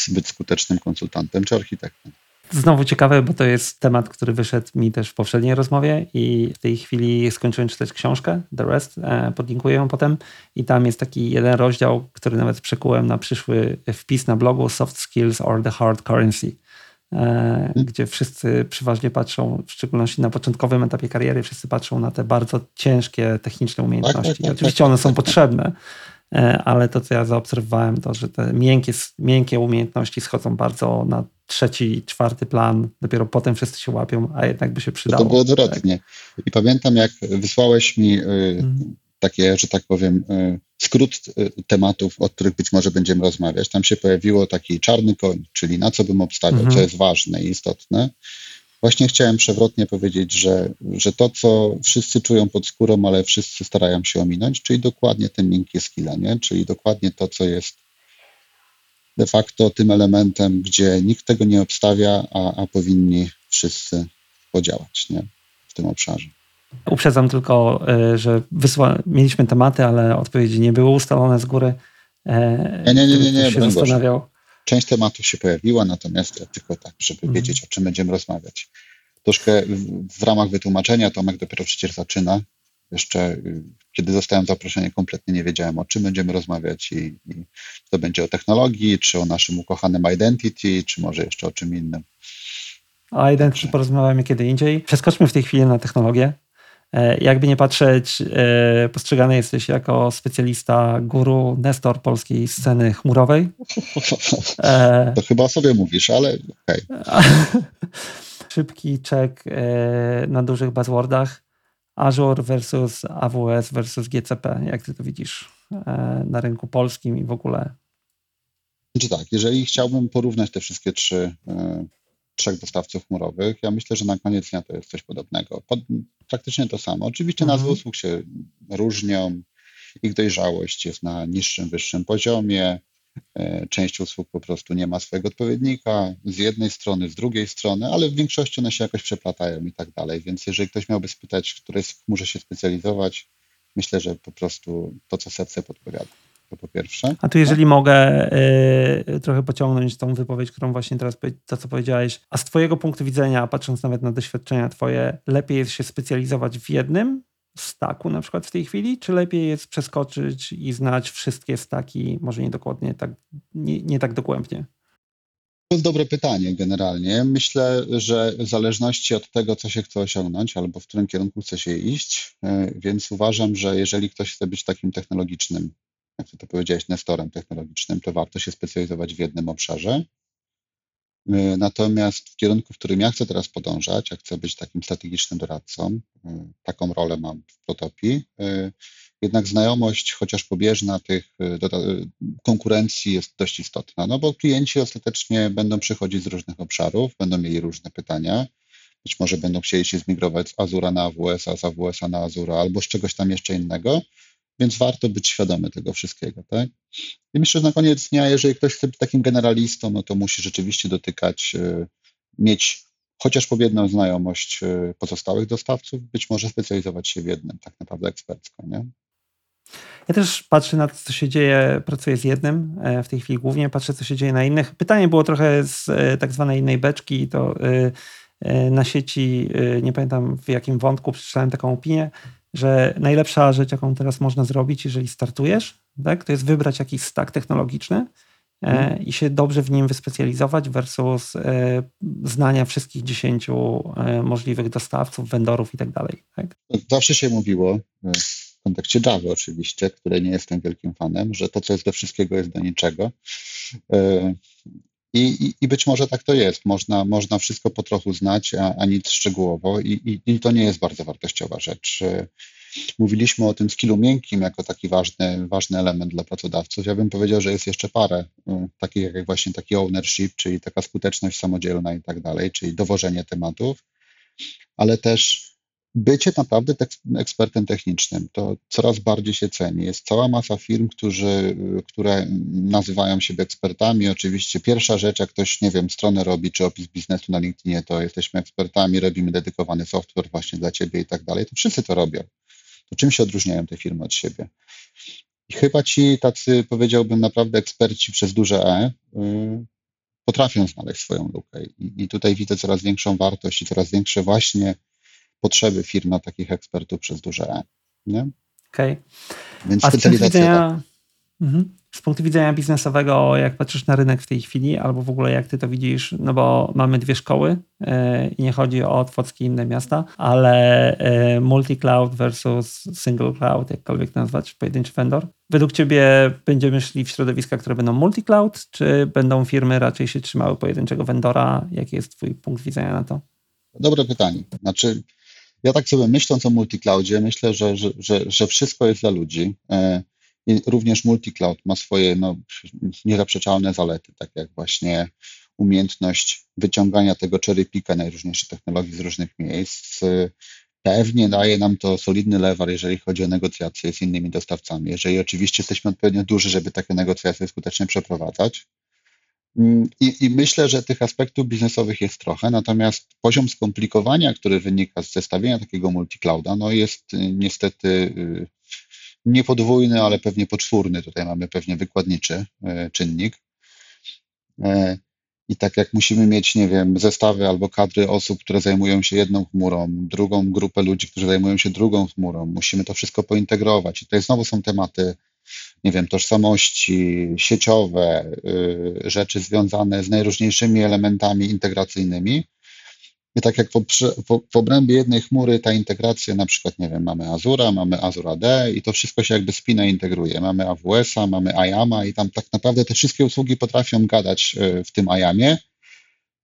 być skutecznym konsultantem czy architektem. Znowu ciekawe, bo to jest temat, który wyszedł mi też w poprzedniej rozmowie i w tej chwili skończyłem czytać książkę, The Rest, e, podlinkuję ją potem i tam jest taki jeden rozdział, który nawet przekułem na przyszły wpis na blogu Soft Skills or the Hard Currency, e, gdzie wszyscy przeważnie patrzą, w szczególności na początkowym etapie kariery, wszyscy patrzą na te bardzo ciężkie techniczne umiejętności. Tak, tak, tak, Oczywiście one są potrzebne, ale to, co ja zaobserwowałem, to, że te miękkie, miękkie umiejętności schodzą bardzo na trzeci, czwarty plan, dopiero potem wszyscy się łapią, a jednak by się przydało. To było odwrotnie. Tak. I pamiętam, jak wysłałeś mi mhm. takie, że tak powiem, y, skrót y, tematów, o których być może będziemy rozmawiać. Tam się pojawiło taki czarny koń, czyli na co bym obstawiał, mhm. co jest ważne i istotne. Właśnie chciałem przewrotnie powiedzieć, że, że to, co wszyscy czują pod skórą, ale wszyscy starają się ominąć, czyli dokładnie ten miękkie skilla, nie? czyli dokładnie to, co jest de facto tym elementem, gdzie nikt tego nie obstawia, a, a powinni wszyscy podziałać nie? w tym obszarze. Uprzedzam tylko, e, że wysła... mieliśmy tematy, ale odpowiedzi nie były ustalone z góry. E, nie, nie, nie, nie, nie, nie zastanawiał. Część tematów się pojawiła, natomiast ja tylko tak, żeby mhm. wiedzieć, o czym będziemy rozmawiać. Troszkę w, w ramach wytłumaczenia Tomek dopiero przecież zaczyna. Jeszcze y, kiedy dostałem zaproszenie, kompletnie nie wiedziałem, o czym będziemy rozmawiać i, i to będzie o technologii, czy o naszym ukochanym identity, czy może jeszcze o czym innym. O identity porozmawiamy kiedy indziej. Przeskoczmy w tej chwili na technologię. E, jakby nie patrzeć, e, postrzegany jesteś jako specjalista, guru, nestor polskiej sceny chmurowej. E, to chyba sobie mówisz, ale okej. Okay. Szybki czek na dużych buzzwordach. Azure versus AWS versus GCP. Jak ty to widzisz na rynku polskim i w ogóle? Znaczy tak, jeżeli chciałbym porównać te wszystkie trzy trzech dostawców chmurowych. Ja myślę, że na koniec dnia to jest coś podobnego. Pod, praktycznie to samo. Oczywiście mhm. nazwy usług się różnią, ich dojrzałość jest na niższym, wyższym poziomie. E, część usług po prostu nie ma swojego odpowiednika z jednej strony, z drugiej strony, ale w większości one się jakoś przeplatają i tak dalej. Więc jeżeli ktoś miałby spytać, w której chmurze się specjalizować, myślę, że po prostu to, co serce podpowiada. To po pierwsze. A tu jeżeli tak? mogę y, trochę pociągnąć tą wypowiedź, którą właśnie teraz, to co powiedziałeś, a z twojego punktu widzenia, patrząc nawet na doświadczenia twoje, lepiej jest się specjalizować w jednym staku na przykład w tej chwili, czy lepiej jest przeskoczyć i znać wszystkie staki, może nie dokładnie tak, nie, nie tak dogłębnie? To jest dobre pytanie generalnie. Myślę, że w zależności od tego, co się chce osiągnąć albo w którym kierunku chce się iść, y, więc uważam, że jeżeli ktoś chce być takim technologicznym jak ty to powiedziałeś, nestorem technologicznym, to warto się specjalizować w jednym obszarze. Y, natomiast w kierunku, w którym ja chcę teraz podążać, ja chcę być takim strategicznym doradcą, y, taką rolę mam w Protopii, y, jednak znajomość, chociaż pobieżna tych konkurencji jest dość istotna, no bo klienci ostatecznie będą przychodzić z różnych obszarów, będą mieli różne pytania, być może będą chcieli się zmigrować z Azura na AWS, a z AWS na Azura albo z czegoś tam jeszcze innego, więc warto być świadomy tego wszystkiego, tak? I myślę, że na koniec dnia, jeżeli ktoś chce być takim generalistą, no to musi rzeczywiście dotykać, y, mieć chociaż jedną znajomość y, pozostałych dostawców, być może specjalizować się w jednym, tak naprawdę ekspercko, nie? Ja też patrzę na to, co się dzieje, pracuję z jednym e, w tej chwili głównie, patrzę, co się dzieje na innych. Pytanie było trochę z e, tak zwanej innej beczki, to e, na sieci, nie pamiętam w jakim wątku przeczytałem taką opinię, że najlepsza rzecz, jaką teraz można zrobić, jeżeli startujesz, tak, to jest wybrać jakiś stack technologiczny e, i się dobrze w nim wyspecjalizować versus e, znania wszystkich dziesięciu e, możliwych dostawców, vendorów i tak dalej. Tak? Zawsze się mówiło, w kontekście Java oczywiście, której nie jestem wielkim fanem, że to, co jest do wszystkiego, jest do niczego. I, i, I być może tak to jest. Można, można wszystko po trochu znać, a, a nic szczegółowo, i, i, to nie jest bardzo wartościowa rzecz. Mówiliśmy o tym skillu miękkim jako taki ważny, ważny element dla pracodawców. Ja bym powiedział, że jest jeszcze parę y, takich jak właśnie taki ownership, czyli taka skuteczność samodzielna i tak dalej, czyli dowożenie tematów, ale też bycie naprawdę ekspertem technicznym to coraz bardziej się ceni. Jest cała masa firm, którzy, które nazywają siebie ekspertami. Oczywiście pierwsza rzecz, jak ktoś, nie wiem, stronę robi, czy opis biznesu na LinkedInie, to jesteśmy ekspertami, robimy dedykowany software właśnie dla ciebie i tak dalej. To wszyscy to robią. To czym się odróżniają te firmy od siebie? I chyba ci tacy, powiedziałbym, naprawdę eksperci przez duże E y, potrafią znaleźć swoją lukę. I, I tutaj widzę coraz większą wartość i coraz większe właśnie potrzeby firm na takich ekspertów przez duże E. Nie? Okay. Więc A specjalizacja. Widzenia... Tak. Mhm. Z punktu widzenia biznesowego, jak patrzysz na rynek w tej chwili, albo w ogóle jak ty to widzisz, no bo mamy dwie szkoły yy, i nie chodzi o Otwocki i inne miasta, ale yy, multi-cloud versus single cloud, jakkolwiek nazwać, pojedynczy vendor. Według ciebie będziemy szli w środowiska, które będą multi-cloud, czy będą firmy raczej się trzymały pojedynczego vendora? Jaki jest twój punkt widzenia na to? Dobre pytanie. Znaczy, ja tak sobie myśląc o multicloudzie, myślę, że, że, że, że wszystko jest dla ludzi. E, I również multicloud ma swoje no, niezaprzeczalne zalety, tak jak właśnie umiejętność wyciągania tego cherry picka najróżniejszych technologii z różnych miejsc. Pewnie daje nam to solidny lewar, jeżeli chodzi o negocjacje z innymi dostawcami. Jeżeli oczywiście jesteśmy odpowiednio duży, żeby takie negocjacje skutecznie przeprowadzać. Mm, I, I, myślę, że tych aspektów biznesowych jest trochę, natomiast poziom skomplikowania, który wynika z zestawienia takiego multiclouda, no jest y, niestety y, nie podwójny, ale pewnie poczwórny. Tutaj mamy pewnie wykładniczy y, czynnik. E, I tak jak musimy mieć, nie wiem, zestawy albo kadry osób, które zajmują się jedną chmurą, drugą grupę ludzi, którzy zajmują się drugą chmurą, musimy to wszystko pointegrować. I tutaj znowu są tematy nie wiem, tożsamości sieciowe, y, rzeczy związane z najróżniejszymi elementami integracyjnymi. I tak jak w, obrębie jednej chmury ta integracja, na przykład, nie wiem, mamy Azura, mamy Azure AD i to wszystko się jakby spina integruje. Mamy AWS-a, mamy IAM-a i tam tak naprawdę te wszystkie usługi potrafią gadać y, w tym IAM-ie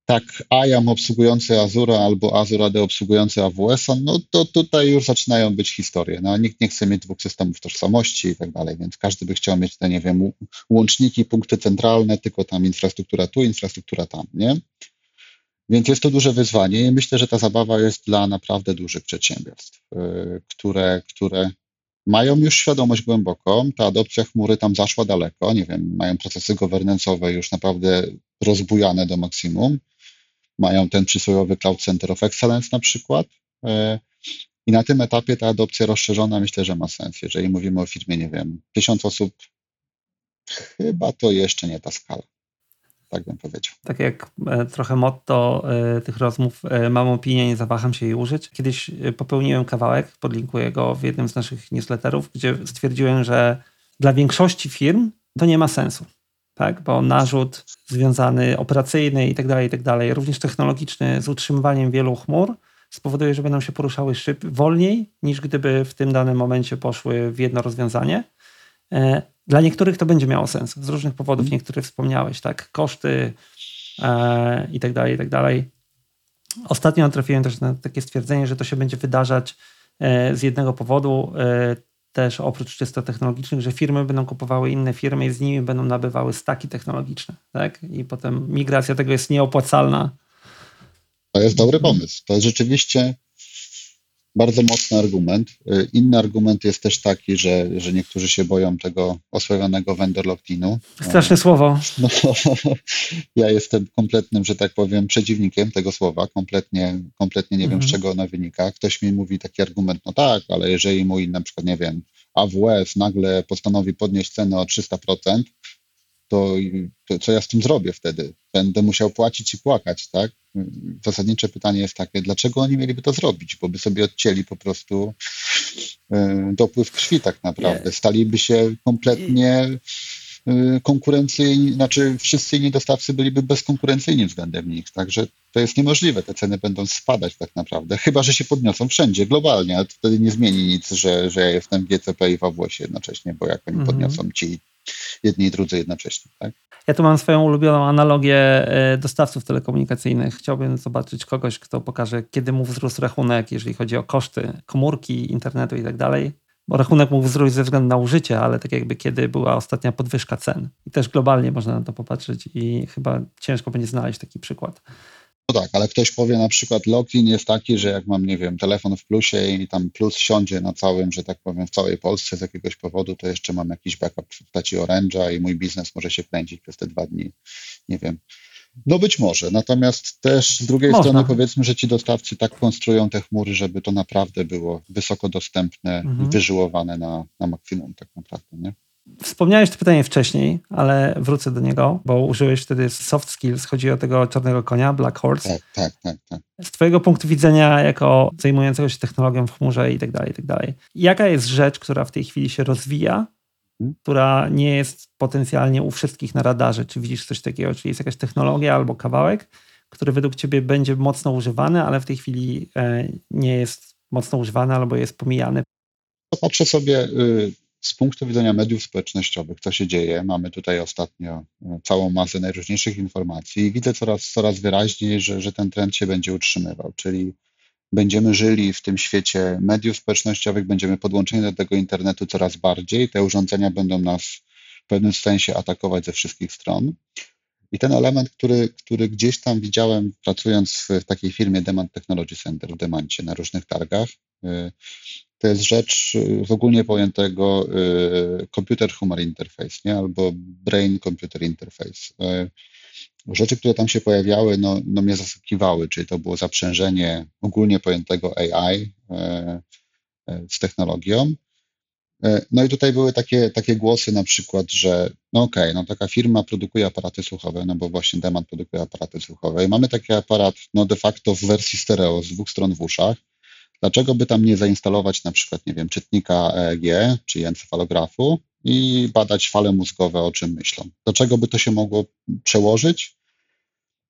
tak IAM obsługujący Azure albo Azure AD obsługujący AWS-a, no to tutaj już zaczynają być historie. No, nikt nie chce mieć dwóch systemów tożsamości i tak dalej, więc każdy by chciał mieć te, nie wiem, łączniki, punkty centralne, tylko tam infrastruktura tu, infrastruktura tam, nie? Więc jest to duże wyzwanie i myślę, że ta zabawa jest dla naprawdę dużych przedsiębiorstw, y, które, które mają już świadomość głęboką, ta adopcja chmury tam zaszła daleko, nie wiem, mają procesy governance'owe już naprawdę rozbujane do maksimum, mają ten przysłowiowy Cloud Center of Excellence na przykład. E, I na tym etapie ta adopcja rozszerzona myślę, że ma sens. Jeżeli mówimy o firmie, nie wiem, tysiąc osób, chyba to jeszcze nie ta skala. Tak bym powiedział. Tak jak e, trochę motto e, tych rozmów, mam opinię, nie zawaham się jej użyć. Kiedyś popełniłem kawałek, podlinkuję go w jednym z naszych newsletterów, gdzie stwierdziłem, że dla większości firm to nie ma sensu tak? bo narzut związany operacyjny i tak dalej, i tak dalej, również technologiczny z utrzymywaniem wielu chmur spowoduje, że będą się poruszały szyb wolniej niż gdyby w tym danym momencie poszły w jedno rozwiązanie. E, dla niektórych to będzie miało sens z różnych powodów, mhm. niektóre wspomniałeś, tak, koszty e, i tak dalej, i tak dalej. Ostatnio trafiłem też na takie stwierdzenie, że to się będzie wydarzać e, z jednego powodu też oprócz czysto technologicznych, że firmy będą kupowały inne firmy i z nimi będą nabywały staki technologiczne, tak? I potem migracja tego jest nieopłacalna. To jest dobry pomysł. To jest rzeczywiście bardzo mocny argument. Y, inny argument jest też taki, że, że niektórzy się boją tego osławionego vendor lock-inu. Straszne słowo. No, ja jestem kompletnym, że tak powiem, przeciwnikiem tego słowa. Kompletnie, kompletnie nie wiem, mhm. z czego ono wynika. Ktoś mi mówi taki argument, no tak, ale jeżeli mój na przykład, nie wiem, AWS nagle postanowi podnieść cenę o 300%, to, to, co ja z tym zrobię wtedy? Będę musiał płacić i płakać, tak? Zasadnicze pytanie jest takie, dlaczego oni mieliby to zrobić? Bo by sobie odcięli po prostu y, dopływ krwi tak naprawdę. Staliby się kompletnie y, konkurencyjni, znaczy wszyscy inni dostawcy byliby bezkonkurencyjni względem nich, także to jest niemożliwe, te ceny będą spadać tak naprawdę, chyba, że się podniosą wszędzie, globalnie, ale to wtedy nie zmieni nic, że, że ja jestem w GCP i w AWS jednocześnie, bo jak oni mhm. podniosą ci jedni i drudzy jednocześnie. Tak? Ja tu mam swoją ulubioną analogię e, dostawców telekomunikacyjnych. Chciałbym zobaczyć kogoś, kto pokaże, kiedy mu wzrósł rachunek, jeżeli chodzi o koszty komórki, internetu i tak dalej. Bo rachunek mógł wzrósł ze względu na użycie, ale tak jakby kiedy była ostatnia podwyżka cen. I też globalnie można na to popatrzeć i chyba ciężko będzie znaleźć taki przykład. No tak, ale ktoś powie na przykład login jest taki, że jak mam, nie wiem, telefon w plusie i tam plus siądzie na całym, że tak powiem, w całej Polsce z jakiegoś powodu, to jeszcze mam jakiś backup w postaci Orange'a i mój biznes może się kręcić przez te dwa dni. Nie wiem. No być może, natomiast też z drugiej Można. strony powiedzmy, że ci dostawcy tak konstruują te chmury, żeby to naprawdę było wysoko dostępne mhm. i wyżyłowane na, na maksimum tak naprawdę, nie? Wspomniałeś to pytanie wcześniej, ale wrócę do niego, bo użyłeś wtedy soft skills. Chodzi o tego czarnego konia, Black Horse. Tak, tak, tak. tak. Z Twojego punktu widzenia, jako zajmującego się technologią w chmurze i tak dalej, i tak dalej. Jaka jest rzecz, która w tej chwili się rozwija, hmm? która nie jest potencjalnie u wszystkich na radarze? Czy widzisz coś takiego? Czyli jest jakaś technologia albo kawałek, który według Ciebie będzie mocno używany, ale w tej chwili e, nie jest mocno używany albo jest pomijany? Patrzę sobie y, z punktu widzenia mediów społecznościowych, co się dzieje, mamy tutaj ostatnio e, całą masę najróżniejszych informacji i widzę coraz, coraz wyraźniej, że, że ten trend się będzie utrzymywał, czyli będziemy żyli w tym świecie mediów społecznościowych, będziemy podłączeni do tego internetu coraz bardziej, te urządzenia będą nas w pewnym sensie atakować ze wszystkich stron. I ten element, który, który gdzieś tam widziałem pracując w takiej firmie Demand Technology Center w Demancie na różnych targach, e, to jest rzecz y, w ogólnie pojętego y, computer human interface, nie? albo brain computer interface. Y, rzeczy, które tam się pojawiały, no, no mnie zaskakiwały, czyli to było zaprzężenie ogólnie pojętego AI z technologią. No i tutaj były takie, takie głosy na przykład, że no okej, okay, no taka firma produkuje aparaty słuchowe, no bo właśnie Demand produkuje aparaty słuchowe i mamy taki aparat no de facto w wersji stereo z dwóch stron w uszach, Dlaczego by tam nie zainstalować na przykład, nie wiem, czytnika EEG czy encefalografu i badać fale mózgowe, o czym myślą? Dlaczego by to się mogło przełożyć?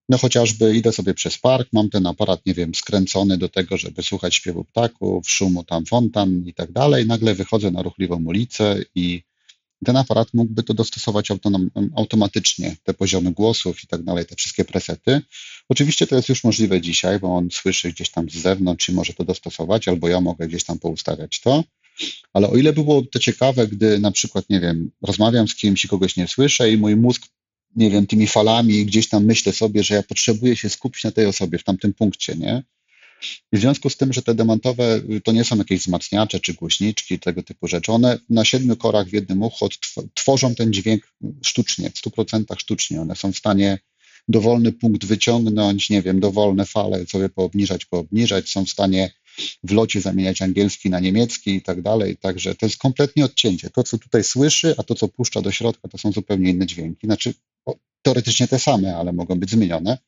No chociażby idę sobie przez park, mam ten aparat, nie wiem, skręcony do tego, żeby słuchać śpiewu ptaków, szumu tam fontan i tak dalej. Nagle wychodzę na ruchliwą ulicę i ten aparat mógłby to dostosować autonom, automatycznie, te poziomy głosów i tak dalej, te wszystkie presety. Oczywiście to jest już możliwe dzisiaj, bo on słyszy gdzieś tam z zewnątrz i może to dostosować, albo ja mogę gdzieś tam poustawiać to. Ale o ile by było to ciekawe, gdy na przykład, nie wiem, rozmawiam z kimś i kogoś nie słyszę i mój mózg, nie wiem, tymi falami gdzieś tam myślę sobie, że ja potrzebuję się skupić na tej osobie w tamtym punkcie, nie? I w związku z tym, że te demantowe y, to nie są jakieś wzmacniacze czy głośniczki, tego typu rzeczy, one na siedmiu korach w jednym uchu tworzą ten dźwięk sztucznie, w 100% sztucznie. One są w stanie dowolny punkt wyciągnąć, nie wiem, dowolne fale sobie poobniżać, poobniżać, są w stanie w locie zamieniać angielski na niemiecki i tak dalej. Także to jest kompletnie odcięcie. To, co tutaj słyszy, a to, co puszcza do środka, to są zupełnie inne dźwięki. Znaczy, teoretycznie te same, ale mogą być zmienione.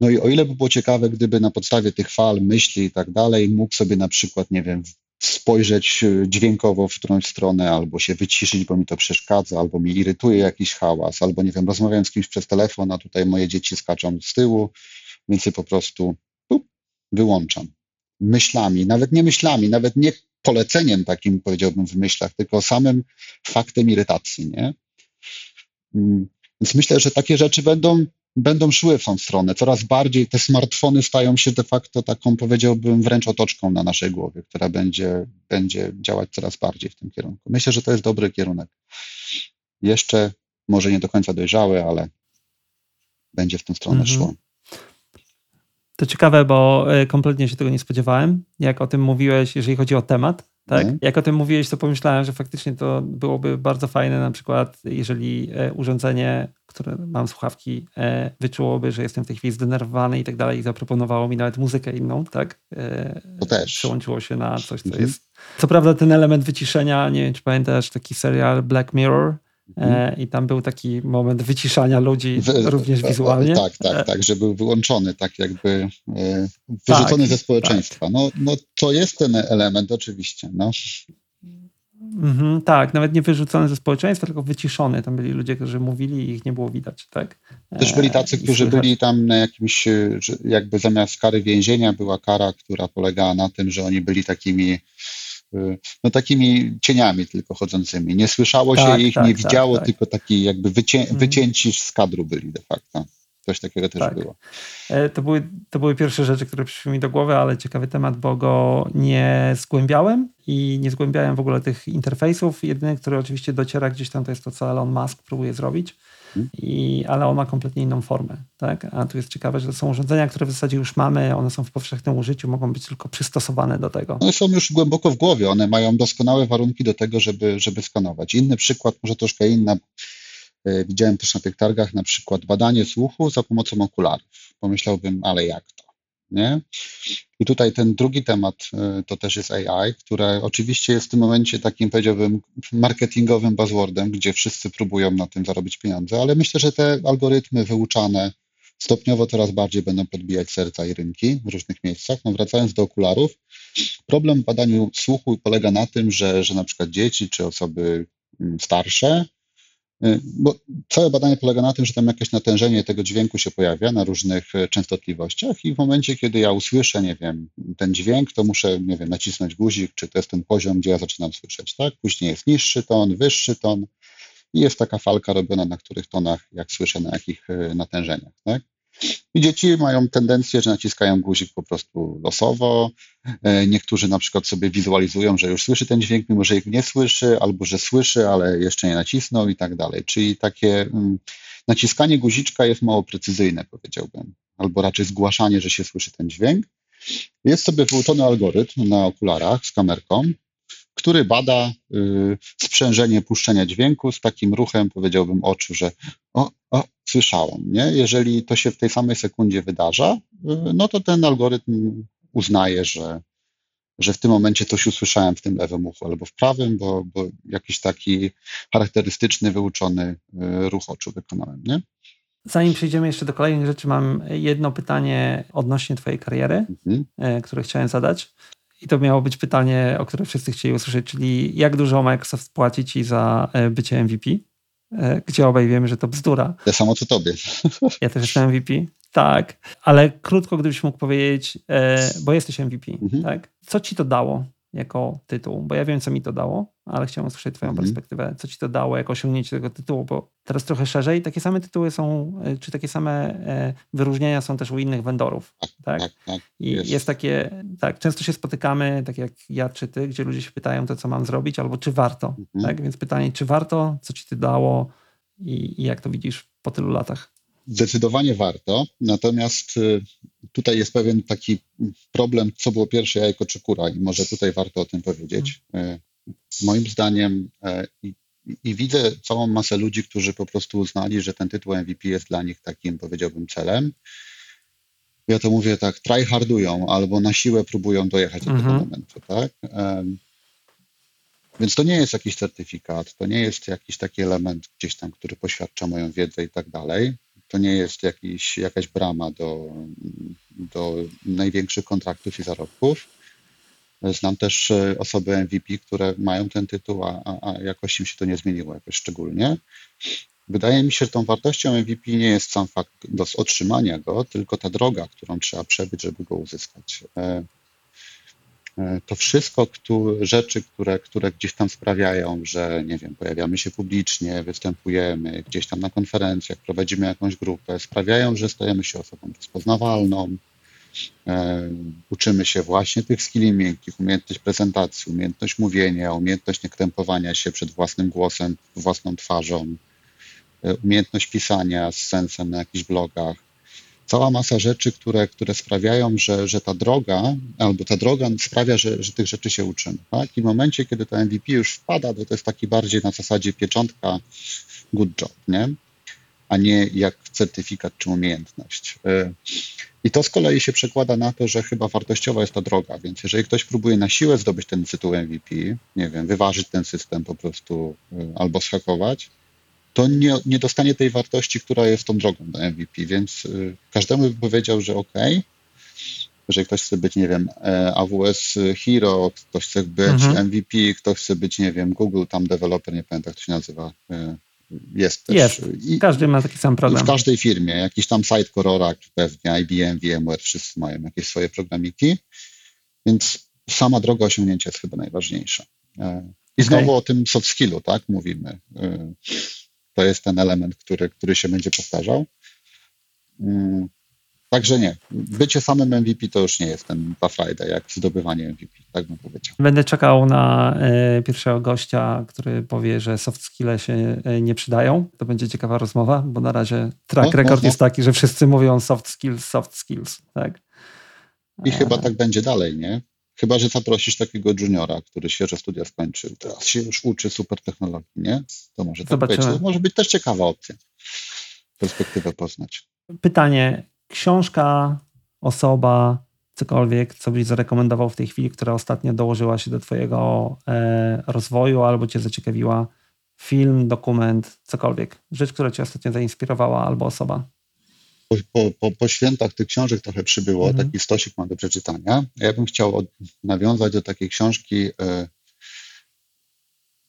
No i o ile by było ciekawe, gdyby na podstawie tych fal, myśli i tak dalej, mógł sobie na przykład, nie wiem, spojrzeć e, dźwiękowo w którąś stronę, albo się wyciszyć, bo mi to przeszkadza, albo mi irytuje jakiś hałas, albo nie wiem, rozmawiam z kimś przez telefon, a tutaj moje dzieci skaczą z tyłu, więc je po prostu wyłączam. Myślami, nawet nie myślami, nawet nie poleceniem takim, powiedziałbym, w myślach, tylko samym faktem irytacji, nie? Mm, więc myślę, że takie rzeczy będą będą szły w tą stronę. Coraz bardziej te smartfony stają się de facto taką, powiedziałbym, wręcz otoczką na naszej głowie, która będzie, będzie działać coraz bardziej w tym kierunku. Myślę, że to jest dobry kierunek. Jeszcze może nie do końca dojrzały, ale będzie w tę stronę mhm. szło. To ciekawe, bo e, kompletnie się tego nie spodziewałem. Jak o tym mówiłeś, jeżeli chodzi o temat, tak? Mhm. Jak o tym mówiłeś, to pomyślałem, że faktycznie to byłoby bardzo fajne, na przykład, jeżeli e, urządzenie, które mam słuchawki, e, wyczułoby, że jestem w tej chwili zdenerwowany i tak dalej, i zaproponowało mi nawet muzykę inną, tak? E, to też. Przełączyło się na coś, co mhm. jest. Co prawda, ten element wyciszenia, nie wiem, czy pamiętasz taki serial Black Mirror, Mhm. I tam był taki moment wyciszania ludzi również wizualnie. Tak, tak, tak, że był wyłączony, tak jakby wyrzucony tak, ze społeczeństwa. Tak. No, no to jest ten element oczywiście. No. Mhm, tak, nawet nie wyrzucony ze społeczeństwa, tylko wyciszony. Tam byli ludzie, którzy mówili i ich nie było widać. Tak? Też byli tacy, którzy byli tam na jakimś, jakby zamiast kary więzienia była kara, która polegała na tym, że oni byli takimi no takimi cieniami tylko chodzącymi. Nie słyszało się tak, ich, tak, nie tak, widziało, tak. tylko taki jakby wycię, mhm. wycięci z kadru byli de facto. Coś takiego też tak. było. E, to były, to były pierwsze rzeczy, które przyszły mi do głowy, ale ciekawy temat, bo go nie zgłębiałem i nie zgłębiałem w ogóle tych interfejsów. Jedyny, który oczywiście dociera gdzieś tam, to jest to, co Elon Musk próbuje zrobić. Hmm. I, ale on ma kompletnie inną formę. Tak? A tu jest ciekawe, że to są urządzenia, które w zasadzie już mamy, one są w powszechnym użyciu, mogą być tylko przystosowane do tego. One są już głęboko w głowie, one mają doskonałe warunki do tego, żeby, żeby skanować. Inny przykład, może troszkę inna, widziałem też na tych targach na przykład badanie słuchu za pomocą okularów. Pomyślałbym, ale jak to? Nie? I tutaj ten drugi temat e, to też jest AI, które oczywiście jest w tym momencie takim, powiedziałbym, marketingowym buzzwordem, gdzie wszyscy próbują na tym zarobić pieniądze, ale myślę, że te algorytmy wyuczane stopniowo coraz bardziej będą podbijać serca i rynki w różnych miejscach. No wracając do okularów, problem w badaniu słuchu polega na tym, że, że na przykład dzieci czy osoby mm, starsze bo całe badanie polega na tym, że tam jakieś natężenie tego dźwięku się pojawia na różnych e, częstotliwościach i w momencie, kiedy ja usłyszę, nie wiem, ten dźwięk, to muszę, nie wiem, nacisnąć guzik, czy to jest ten poziom, gdzie ja zaczynam słyszeć, tak? Później jest niższy ton, wyższy ton i jest taka falka robiona na których tonach, jak słyszę, na jakich e, natężeniach, tak? I dzieci mają tendencję, że naciskają guzik po prostu losowo. E, niektórzy na przykład sobie wizualizują, że już słyszy ten dźwięk, mimo że ich nie słyszy, albo że słyszy, ale jeszcze nie nacisnął i tak dalej. Czyli takie mm, naciskanie guziczka jest mało precyzyjne, powiedziałbym, albo raczej zgłaszanie, że się słyszy ten dźwięk. Jest sobie wyuczony algorytm na okularach z kamerką, który bada y, sprzężenie puszczenia dźwięku z takim ruchem, powiedziałbym, oczu, że o, o, słyszałem. Nie? Jeżeli to się w tej samej sekundzie wydarza, y, no to ten algorytm uznaje, że, że w tym momencie coś usłyszałem w tym lewym uchu albo w prawym, bo, bo jakiś taki charakterystyczny, wyuczony y, ruch oczu wykonałem. Nie? Zanim przejdziemy jeszcze do kolejnych rzeczy, mam jedno pytanie odnośnie Twojej kariery, mhm. E, które chciałem zadać. I to miało być pytanie, o które wszyscy chcieli usłyszeć, czyli jak dużo Microsoft płaci Ci za e, bycie MVP? E, gdzie obaj wiemy, że to bzdura. Ja samo co tobie. Ja też jestem MVP. Tak, ale krótko, gdybyś mógł powiedzieć, e, bo jesteś MVP, mhm. tak? Co ci to dało? jako tytuł? Bo ja wiem, co mi to dało, ale chciałem usłyszeć Twoją mhm. perspektywę. Co ci to dało jako osiągnięcie tego tytułu? Bo teraz trochę szerzej takie same tytuły są, e, czy takie same e, wyróżnienia są też u innych vendorów. Tak? tak, tak I jest. jest. takie, tak, często się spotykamy, tak jak ja czy ty, gdzie ludzie się pytają to, co mam zrobić, albo czy warto. Mhm. Tak? Więc pytanie, czy warto, co ci to dało i, i jak to widzisz po tylu latach? Zdecydowanie warto, natomiast y, tutaj jest pewien taki problem, co było pierwsze jajko czy kura i może tutaj warto o tym powiedzieć. Mhm. Moim zdaniem y, i, i widzę całą masę ludzi, którzy po prostu uznali, że ten tytuł MVP jest dla nich takim, powiedziałbym, celem. Ja to mówię tak, tryhardują albo na siłę próbują dojechać do tego mhm. momentu, tak? Więc to nie jest jakiś certyfikat, to nie jest jakiś taki element gdzieś tam, który poświadcza moją wiedzę i tak dalej to nie jest jakiś, jakaś brama do, do największych kontraktów i zarobków. Znam też e, osoby MVP, które mają ten tytuł, a, a, jakoś im się to nie zmieniło jakoś szczególnie. Wydaje mi się, że tą wartością MVP nie jest sam fakt do otrzymania go, tylko ta droga, którą trzeba przebyć, żeby go uzyskać. E, E, to wszystko które, rzeczy, które, które gdzieś tam sprawiają, że nie wiem, pojawiamy się publicznie, występujemy gdzieś tam na konferencjach, prowadzimy jakąś grupę, sprawiają, że stajemy się osobą rozpoznawalną, uczymy się właśnie tych skilli miękkich, umiejętność prezentacji, umiejętność mówienia, umiejętność niekrępowania się przed własnym głosem, własną twarzą, e, umiejętność pisania z sensem na jakichś blogach, cała masa rzeczy, które, które sprawiają, że, że ta droga, albo ta droga sprawia, że, że tych rzeczy się uczymy. Tak? I w momencie, kiedy to MVP już wpada, to to jest taki bardziej na zasadzie pieczątka good job, nie? A nie jak certyfikat czy umiejętność. Y, I to z kolei się przekłada na to, że chyba wartościowa jest ta droga, więc jeżeli ktoś próbuje na siłę zdobyć ten tytuł MVP, nie wiem, wyważyć ten system po prostu y, albo schakować, to nie, nie dostanie tej wartości, która jest tą drogą do MVP, więc y, każdemu by powiedział, że ok, jeżeli ktoś chce być, nie wiem, e, AWS Hero, ktoś chce być mhm. MVP, ktoś chce być, nie wiem, Google, tam developer, nie pamiętam jak to się nazywa, jest też. Jest. I, Każdy ma taki sam problem. W każdej firmie, jakiś tam Sitecore, Oracle, pewnie IBM, VMware, wszyscy mają jakieś swoje programiki, więc sama droga osiągnięcia jest chyba najważniejsza. I znowu okay. o tym soft skillu, tak, mówimy. To jest ten element, który, który się będzie powtarzał. Także nie. Bycie samym MVP to już nie jest ten frajda, jak zdobywanie MVP, tak bym powiedział. Będę czekał na e, pierwszego gościa, który powie, że soft skills się e, nie przydają. To będzie ciekawa rozmowa, bo na razie track no, record no, no. jest taki, że wszyscy mówią soft skills, soft skills, tak? I chyba tak będzie dalej, nie? Chyba, że zaprosisz takiego juniora, który świeże studia skończył, teraz się już uczy super technologii, nie? To może tak Zobaczymy. być. To może być też ciekawa opcja. Perspektywę poznać. Pytanie, książka, osoba, cokolwiek, co byś zarekomendował w tej chwili, która ostatnio dołożyła się do Twojego e, rozwoju albo Cię zaciekawiła? Film, dokument, cokolwiek. Rzecz, która Cię ostatnio zainspirowała albo osoba. Po, po, po, świętach tych książek trochę przybyło, mhm. taki stosik mam do przeczytania. Ja bym chciał od, nawiązać do takiej książki e,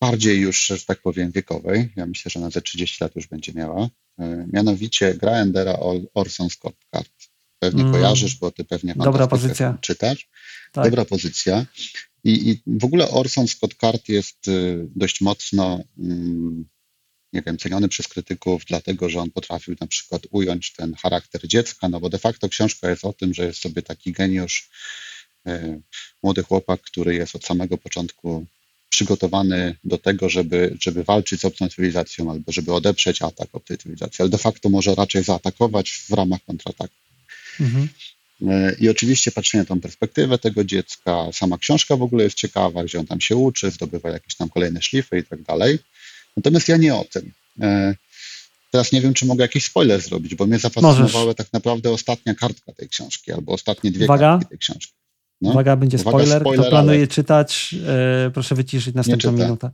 bardziej już, że tak powiem, wiekowej. Ja myślę, że na ze 30 lat już będzie miała. E, mianowicie gra Endera Orson Scott Card. Pewnie mm. kojarzysz, bo ty pewnie Dobra pozycja. czytasz. Tak. Dobra pozycja. I, I, w ogóle Orson Scott Card jest y, dość mocno, mm, nie wiem, ceniony przez krytyków, dlatego że on potrafił na przykład ująć ten charakter dziecka, no bo de facto książka jest o tym, że jest sobie taki geniusz, y, młody chłopak, który jest od samego początku przygotowany do tego, żeby, żeby walczyć z obcą cywilizacją albo żeby odeprzeć atak obcej cywilizacji, ale de facto może raczej zaatakować w ramach kontrataku. Mhm. E, I oczywiście patrzenie na tą perspektywę tego dziecka, sama książka w ogóle jest ciekawa, gdzie on tam się uczy, zdobywa jakieś tam kolejne szlify i tak dalej. Natomiast ja nie o tym. E, teraz nie wiem, czy mogę jakiś spoiler zrobić, bo mnie zafascynowała tak naprawdę ostatnia kartka tej książki, albo ostatnie dwie Uwaga. kartki tej książki. No. Uwaga, będzie spoiler. Uwaga, spoiler Kto planuje ale... czytać, e, proszę wyciszyć następną minutę.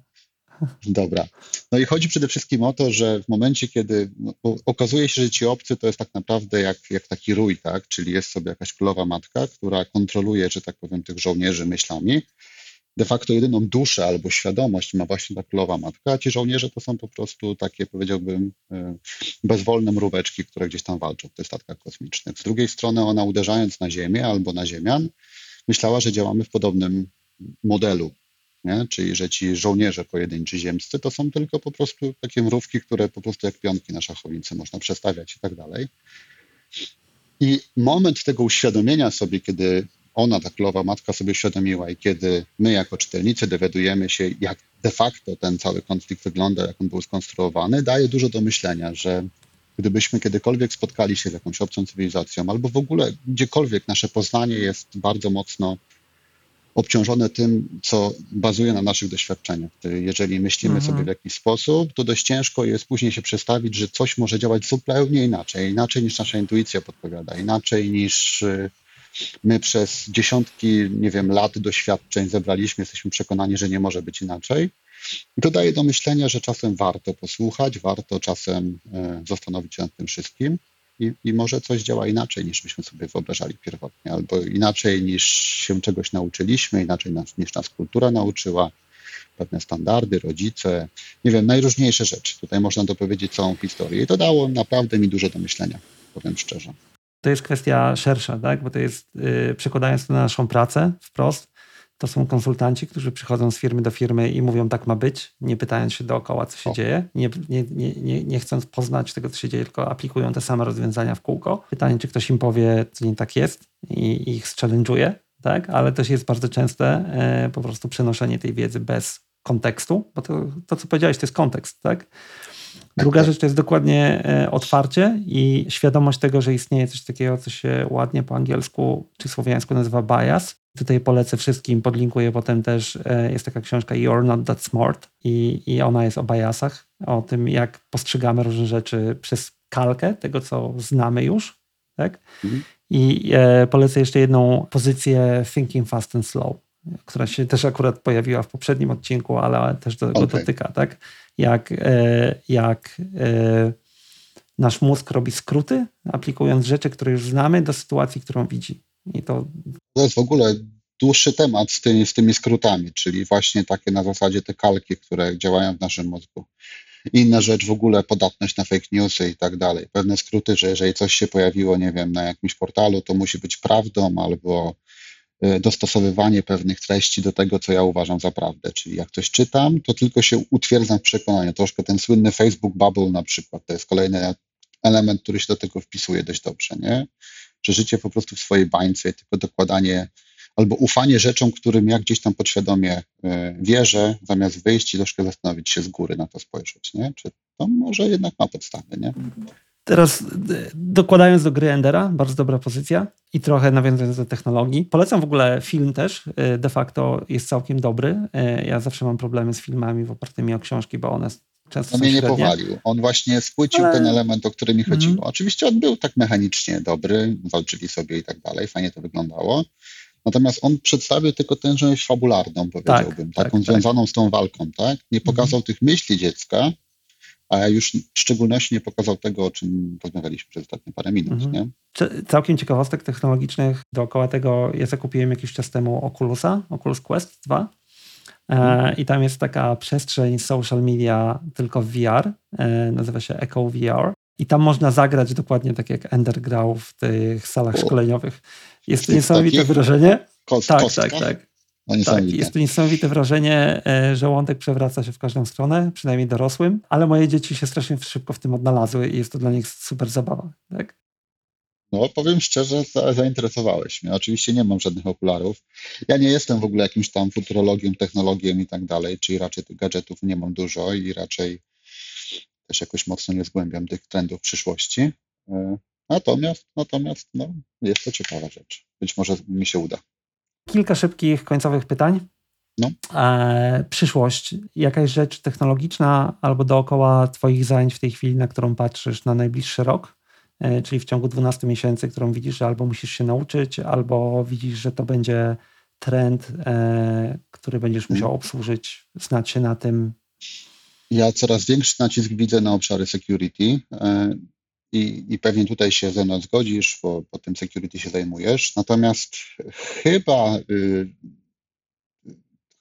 Dobra. No i chodzi przede wszystkim o to, że w momencie, kiedy no, okazuje się, że ci obcy to jest tak naprawdę jak, jak taki rój, tak? Czyli jest sobie jakaś królowa matka, która kontroluje, że tak powiem, tych żołnierzy myślami. De facto jedyną duszę albo świadomość ma właśnie ta królowa matka, a ci żołnierze to są po prostu takie, powiedziałbym, e, bezwolne mróweczki, które gdzieś tam walczą w tych statkach kosmicznych. Z drugiej strony ona uderzając na Ziemię albo na Ziemian, myślała, że działamy w podobnym modelu. Nie? Czyli, że ci żołnierze pojedynczy ziemscy to są tylko po prostu takie mrówki, które po prostu jak pionki na szachownicy można przestawiać i tak dalej. I moment tego uświadomienia sobie, kiedy ona, ta królowa matka sobie uświadomiła i kiedy my jako czytelnicy dowiadujemy się, jak de facto ten cały konflikt wygląda, jak on był skonstruowany, daje dużo do myślenia, że gdybyśmy kiedykolwiek spotkali się z jakąś obcą cywilizacją, albo w ogóle gdziekolwiek nasze poznanie jest bardzo mocno obciążone tym, co bazuje na naszych doświadczeniach. Jeżeli myślimy mhm. sobie w jakiś sposób, to dość ciężko jest później się przestawić, że coś może działać zupełnie inaczej, inaczej niż nasza intuicja podpowiada, inaczej niż y, my przez dziesiątki, nie wiem, lat doświadczeń zebraliśmy, jesteśmy przekonani, że nie może być inaczej. I to daje do myślenia, że czasem warto posłuchać, warto czasem e, zastanowić się nad tym wszystkim i, i może coś działa inaczej niż byśmy sobie wyobrażali pierwotnie, albo inaczej niż się czegoś nauczyliśmy, inaczej nas, niż nas kultura nauczyła, pewne standardy, rodzice, nie wiem, najróżniejsze rzeczy. Tutaj można dopowiedzieć całą historię i to dało naprawdę mi dużo do myślenia, powiem szczerze. To jest kwestia szersza, tak? bo to jest, yy, przekładając to na naszą pracę wprost, to są konsultanci, którzy przychodzą z firmy do firmy i mówią, tak ma być, nie pytając się dookoła, co się o. dzieje, nie, nie, nie, nie chcąc poznać tego, co się dzieje, tylko aplikują te same rozwiązania w kółko. Pytanie, czy ktoś im powie, co nie tak jest i ich challenge'uje, tak? ale też jest bardzo częste e, po prostu przenoszenie tej wiedzy bez kontekstu, bo to, to co powiedziałeś, to jest kontekst, tak? Druga rzecz to jest dokładnie e, otwarcie i świadomość tego, że istnieje coś takiego, co się ładnie po angielsku czy słowiańsku nazywa bias. Tutaj polecę wszystkim, podlinkuję potem też, e, jest taka książka You're Not That Smart i, i ona jest o biasach, o tym jak postrzegamy różne rzeczy przez kalkę tego, co znamy już. Tak? Mhm. I e, polecę jeszcze jedną pozycję Thinking Fast and Slow, która się też akurat pojawiła w poprzednim odcinku, ale też do, okay. go dotyka. Tak? jak, e, jak e, nasz mózg robi skróty, aplikując rzeczy, które już znamy, do sytuacji, którą widzi. I to... to jest w ogóle dłuższy temat z tymi, z tymi skrótami, czyli właśnie takie na zasadzie te kalki, które działają w naszym mózgu. Inna rzecz w ogóle podatność na fake newsy i tak dalej. Pewne skróty, że jeżeli coś się pojawiło, nie wiem, na jakimś portalu, to musi być prawdą albo e, dostosowywanie pewnych treści do tego, co ja uważam za prawdę. Czyli jak coś czytam, to tylko się utwierdzam w przekonaniu. Troszkę ten słynny Facebook Bubble na przykład, to jest kolejny element, który się do tego wpisuje dość dobrze, nie? Że życie po prostu w swojej bańce, tylko dokładanie albo ufanie rzeczom, którym ja gdzieś tam podświadomie e, wierzę, zamiast wyjść i troszkę zastanowić się z góry na to spojrzeć, nie? Czy to może jednak ma podstawy, nie? Teraz e, dokładając do gry Endera, bardzo dobra pozycja i trochę nawiązując do technologii. Polecam w ogóle film też, e, de facto jest całkiem dobry. Ja zawsze mam problemy z filmami opartymi o książki, bo one często On mnie nie powalił. On właśnie spłycił Ale... ten element, o który mi chodziło. Mm. Oczywiście on był tak mechanicznie dobry, walczyli sobie i tak dalej, fajnie to wyglądało. Natomiast on przedstawił tylko tę część fabularną, powiedziałbym, tak, taką tak, związaną tak. z tą walką, tak? Nie pokazał mhm. tych myśli dziecka, a już w szczególności nie pokazał tego, o czym rozmawialiśmy przez ostatnie parę minut. Mhm. Nie? Całkiem ciekawostek technologicznych dookoła tego. Ja zakupiłem jakiś czas temu Oculusa, Oculus Quest 2. E, mhm. I tam jest taka przestrzeń social media tylko w VR, e, nazywa się Echo VR. I tam można zagrać dokładnie tak jak Ender grał w tych salach o. szkoleniowych. Jest to niesamowite wrażenie. Kost, tak, tak, tak. tak, jest to niesamowite wrażenie, e, że łądek przewraca się w każdą stronę, przynajmniej dorosłym, ale moje dzieci się strasznie szybko w tym odnalazły i jest to dla nich super zabawa. Tak? No, powiem szczerze, zainteresowałeś mnie. Oczywiście nie mam żadnych okularów. Ja nie jestem w ogóle jakimś tam futurologiem, technologiem i tak dalej, czyli raczej tych gadżetów nie mam dużo i raczej też jakoś mocno nie zgłębiam tych trendów przyszłości. E, natomiast, natomiast no, jest to ciekawa rzecz. Być może mi się uda. Kilka szybkich końcowych pytań. No. E, przyszłość. Jakaś rzecz technologiczna albo dookoła Twoich zajęć w tej chwili, na którą patrzysz na najbliższy rok? E, czyli w ciągu 12 miesięcy, którą widzisz, że albo musisz się nauczyć, albo widzisz, że to będzie trend, e, który będziesz musiał obsłużyć, znać się na tym, ja coraz większy nacisk widzę na obszary security e, i, i pewnie tutaj się ze mną zgodzisz, bo, bo tym security się zajmujesz. Natomiast chyba y,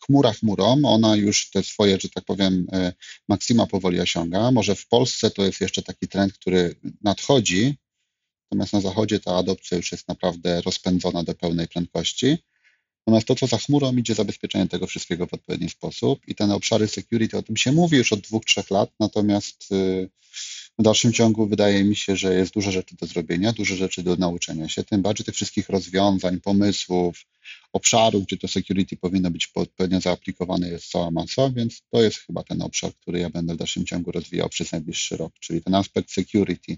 chmura chmurą, ona już te swoje, że tak powiem, e, maksima powoli osiąga. Może w Polsce to jest jeszcze taki trend, który nadchodzi, natomiast na zachodzie ta adopcja już jest naprawdę rozpędzona do pełnej prędkości. Natomiast to, co za chmurą, idzie zabezpieczenie tego wszystkiego w odpowiedni sposób i te obszary security, o tym się mówi już od dwóch, trzech lat, natomiast y, w dalszym ciągu wydaje mi się, że jest dużo rzeczy do zrobienia, dużo rzeczy do nauczenia się, tym bardziej tych wszystkich rozwiązań, pomysłów, obszarów, gdzie to security powinno być odpowiednio zaaplikowane, jest cała masa, więc to jest chyba ten obszar, który ja będę w dalszym ciągu rozwijał przez najbliższy rok, czyli ten aspekt security,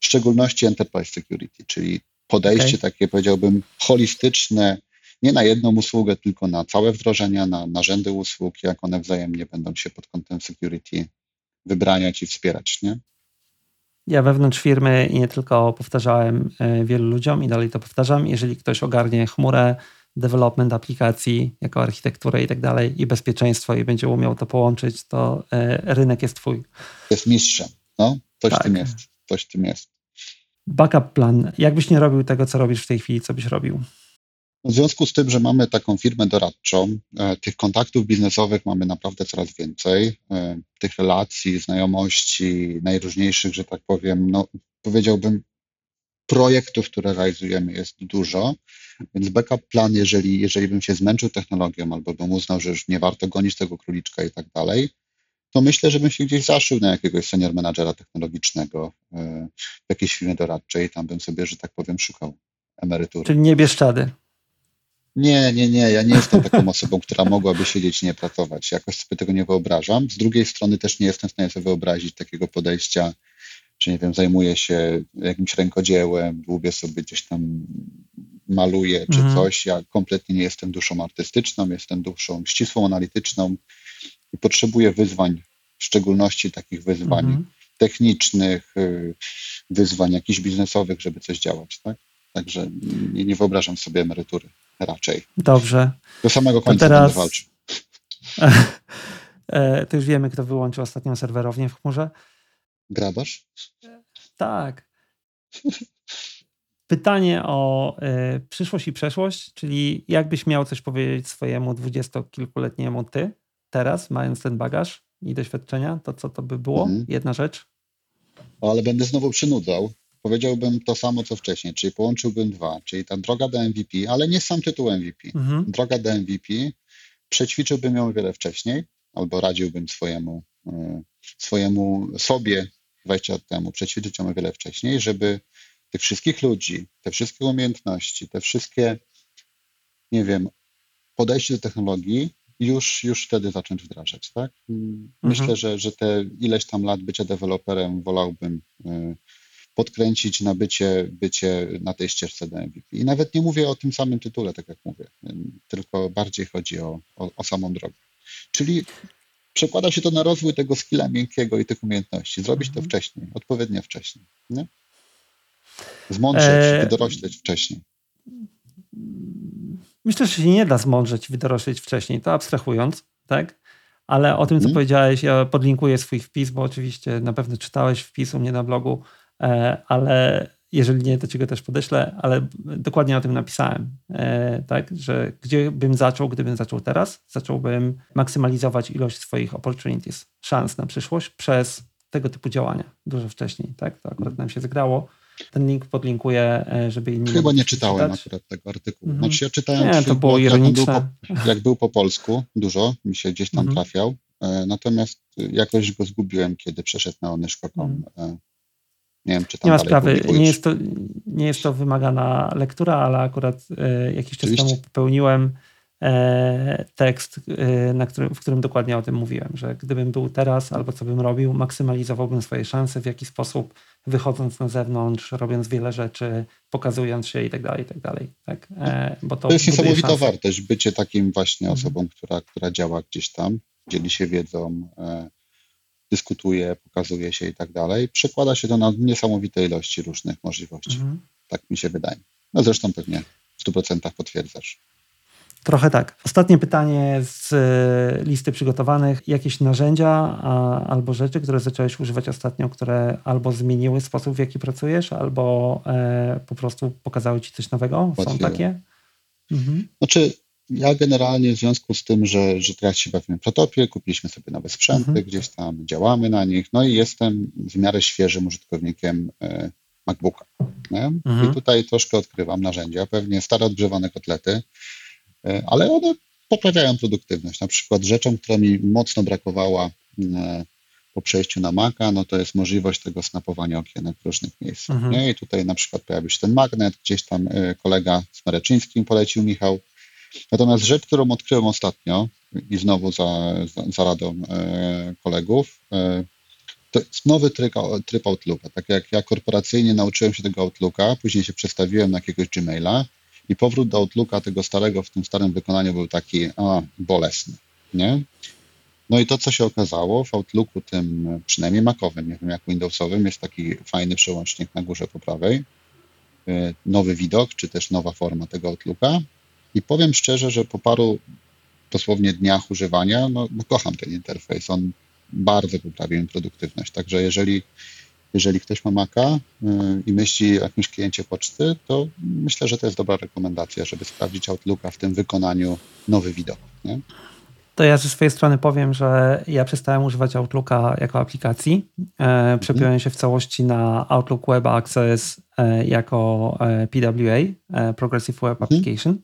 w szczególności enterprise security, czyli podejście okay. takie, powiedziałbym, holistyczne, nie na jedną usługę, tylko na całe wdrożenia, na narzędy usług, jak one wzajemnie będą się pod kątem security wybraniać i wspierać, nie? Ja wewnątrz firmy i nie tylko powtarzałem e, wielu ludziom i dalej to powtarzam, jeżeli ktoś ogarnie chmurę, development aplikacji jako architekturę i tak dalej i bezpieczeństwo i będzie umiał to połączyć, to e, rynek jest twój. Jest mistrzem, no, coś tak. tym jest, coś w tym jest. Backup plan. Jakbyś nie robił tego, co robisz w tej chwili, co byś robił? W związku z tym, że mamy taką firmę doradczą, e, tych kontaktów biznesowych mamy naprawdę coraz więcej, e, tych relacji, znajomości, najróżniejszych, że tak powiem, no powiedziałbym, projektów, które realizujemy jest dużo, więc backup plan, jeżeli, jeżeli bym się zmęczył technologią albo bym uznał, że już nie warto gonić tego króliczka i tak dalej, to myślę, że bym się gdzieś zaszył na jakiegoś senior menadżera technologicznego e, w jakiejś firmie doradczej, tam bym sobie, że tak powiem, szukał emerytury. Czyli nie Bieszczady. Nie, nie, nie. Ja nie jestem taką osobą, która mogłaby siedzieć i nie pracować. Jakoś sobie tego nie wyobrażam. Z drugiej strony też nie jestem w stanie sobie wyobrazić takiego podejścia, że nie wiem, zajmuję się jakimś rękodziełem, dłubię sobie gdzieś tam maluję czy mhm. coś. Ja kompletnie nie jestem duszą artystyczną, jestem duszą ścisłą, analityczną i potrzebuję wyzwań, w szczególności takich wyzwań mhm. technicznych, y, wyzwań jakichś biznesowych, żeby coś działać. Tak? Także nie, nie wyobrażam sobie emerytury raczej. Dobrze. Do samego końca teraz... będę walczył. E, to już wiemy, kto wyłączył ostatnią serwerownię w chmurze. Grabarz? Tak. Pytanie o y, przyszłość i przeszłość, czyli jakbyś miał coś powiedzieć swojemu dwudziestokilkuletniemu ty teraz, mając ten bagaż i doświadczenia, to co to by było? Mhm. Jedna rzecz. ale będę znowu przynudzał. Powiedziałbym to samo, co wcześniej, czyli połączyłbym dwa, czyli ta droga do MVP, ale nie sam tytuł MVP. Mhm. Droga do MVP, przećwiczyłbym ją o wiele wcześniej, albo radziłbym swojemu, e, swojemu sobie 20 lat temu przećwiczyć ją o wiele wcześniej, żeby tych wszystkich ludzi, te wszystkie umiejętności, te wszystkie, nie wiem, podejście do technologii już, już wtedy zacząć wdrażać, tak? Myślę, Mhm. że, że te ileś tam lat bycia deweloperem wolałbym y, podkręcić na bycie, bycie na tej ścieżce do MVP. I nawet nie mówię o tym samym tytule, tak jak mówię, tylko bardziej chodzi o, o, o samą drogę. Czyli przekłada się to na rozwój tego skilla miękkiego i tych umiejętności. Zrobić to Mhm. wcześniej, odpowiednio wcześniej. Nie? Zmądrzeć, E, dorośleć wcześniej. Myślę, że się nie da zmądrzeć, wydorośleć wcześniej, to abstrahując, tak? Ale o tym, co Mhm. powiedziałeś, ja podlinkuję swój wpis, bo oczywiście na pewno czytałeś wpis u mnie na blogu, ale jeżeli nie, to ci go też podeślę, ale dokładnie o tym napisałem, e, tak? Że gdzie bym zaczął, gdybym zaczął teraz, zacząłbym maksymalizować ilość swoich opportunities, szans na przyszłość przez tego typu działania dużo wcześniej, tak? To akurat nam się zgrało. Ten link podlinkuję, e, żeby inni Chyba nie czytałem przeczytać. akurat tego artykułu. Mhm. Znaczy ja czytałem Nie, to było blog, jak był ironiczne. po, jak był po polsku, dużo mi się gdzieś tam Mhm. trafiał, e, natomiast jakoś go zgubiłem, kiedy przeszedł na onyszko.com. E, Nie wiem, czy tam Nie ma sprawy. Nie jest, to, nie jest to wymagana lektura, ale akurat e, jakiś czas Oczywiście. temu popełniłem e, tekst, e, którym, w którym dokładnie o tym mówiłem, że gdybym był teraz albo co bym robił, maksymalizowałbym swoje szanse, w jaki sposób wychodząc na zewnątrz, robiąc wiele rzeczy, pokazując się i tak dalej, i tak dalej. Tak? Bo to, To jest niesamowita szanse. wartość, bycie takim właśnie Mhm. osobą, która, która działa gdzieś tam, dzieli się wiedzą, dyskutuje, pokazuje się i tak dalej. Przekłada się to na niesamowite ilości różnych możliwości. Mhm. Tak mi się wydaje. No zresztą pewnie w 100% potwierdzasz. Trochę tak. Ostatnie pytanie z e, listy przygotowanych. Jakieś narzędzia a, albo rzeczy, które zacząłeś używać ostatnio, które albo zmieniły sposób, w jaki pracujesz, albo e, po prostu pokazały ci coś nowego? Są takie? Mhm. Znaczy, ja generalnie w związku z tym, że, że teraz się bawimy w Protopie, kupiliśmy sobie nowe sprzęty, Mhm. gdzieś tam działamy na nich, no i jestem w miarę świeżym użytkownikiem e, MacBooka. Mhm. I tutaj troszkę odkrywam narzędzia, pewnie stare odgrzewane kotlety, e, ale one poprawiają produktywność. Na przykład rzeczą, która mi mocno brakowała e, po przejściu na Maca, no to jest możliwość tego snapowania okienek w różnych miejscach. Mhm. I tutaj na przykład pojawił się ten magnet, gdzieś tam kolega z Mareczyńskim polecił Michał. Natomiast rzecz, którą odkryłem ostatnio i znowu za, za, za radą e, kolegów, e, to jest nowy tryb, tryb Outlooka. Tak jak ja korporacyjnie nauczyłem się tego Outlooka, później się przestawiłem na jakiegoś Gmaila i powrót do Outlooka tego starego w tym starym wykonaniu był taki a, bolesny, nie? No i to, co się okazało, w Outlooku tym, przynajmniej Macowym, nie wiem jak Windowsowym, jest taki fajny przełącznik na górze po prawej, e, nowy widok, czy też nowa forma tego Outlooka i powiem szczerze, że po paru dosłownie dniach używania, no, no kocham ten interfejs, on bardzo poprawił mi produktywność, także jeżeli, jeżeli ktoś ma Maca y, i myśli o jakimś kliencie poczty, to myślę, że to jest dobra rekomendacja, żeby sprawdzić Outlooka w tym wykonaniu nowy widok. Nie? To ja ze swojej strony powiem, że ja przestałem używać Outlooka jako aplikacji. E, przepiąłem się w całości na Outlook Web Access e, jako e, PWA, Progressive Web Mhm. Application.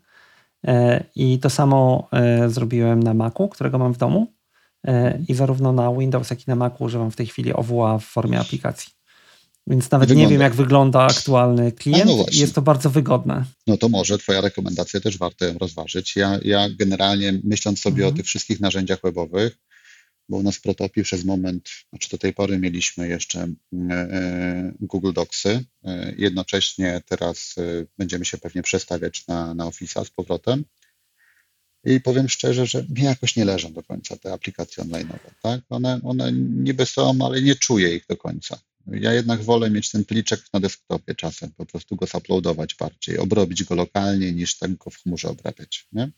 E, I to samo e, zrobiłem na Macu, którego mam w domu. E, I zarówno na Windows, jak i na Macu używam w tej chwili OWA w formie aplikacji. Więc nawet nie Wygląda. wiem, jak wygląda aktualny klient. A no właśnie. Jest to bardzo wygodne. No to może Twoja rekomendacja też warto ją rozważyć. Ja, ja generalnie myśląc sobie Mhm. o tych wszystkich narzędziach webowych, bo u nas w przez moment, znaczy do tej pory mieliśmy jeszcze e, e, Google Docsy. E, jednocześnie teraz e, będziemy się pewnie przestawiać na, na Office'a z powrotem. I powiem szczerze, że mi jakoś nie leżą do końca te aplikacje online'owe. Tak? One, one niby są, ale nie czuję ich do końca. Ja jednak wolę mieć ten pliczek na desktopie czasem, po prostu go zaploadować bardziej, obrobić go lokalnie, niż tak go w chmurze obrabiać. Nie?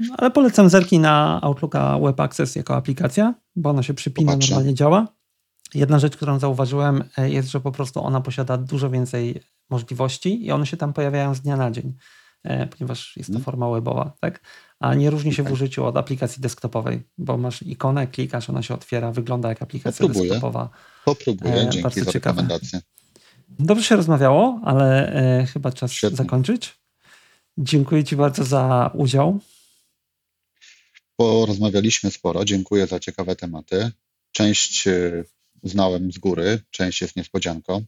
No, Ale polecam zerknij na Outlooka Web Access jako aplikacja, bo ona się przypina, Popatrzę. normalnie działa. Jedna rzecz, którą zauważyłem, e, jest, że po prostu ona posiada dużo więcej możliwości i one się tam pojawiają z dnia na dzień, e, ponieważ jest to Mhm. forma webowa, tak? A nie różni się w Okej. użyciu od aplikacji desktopowej, bo masz ikonę, klikasz, ona się otwiera, wygląda jak aplikacja Próbuję. desktopowa. Popróbuję, E, dzięki bardzo za ciekawe. Dobrze się rozmawiało, ale e, chyba czas Świetnie. zakończyć. Dziękuję Ci bardzo za udział. Porozmawialiśmy sporo. Dziękuję za ciekawe tematy. Część e, znałem z góry, część jest niespodzianką.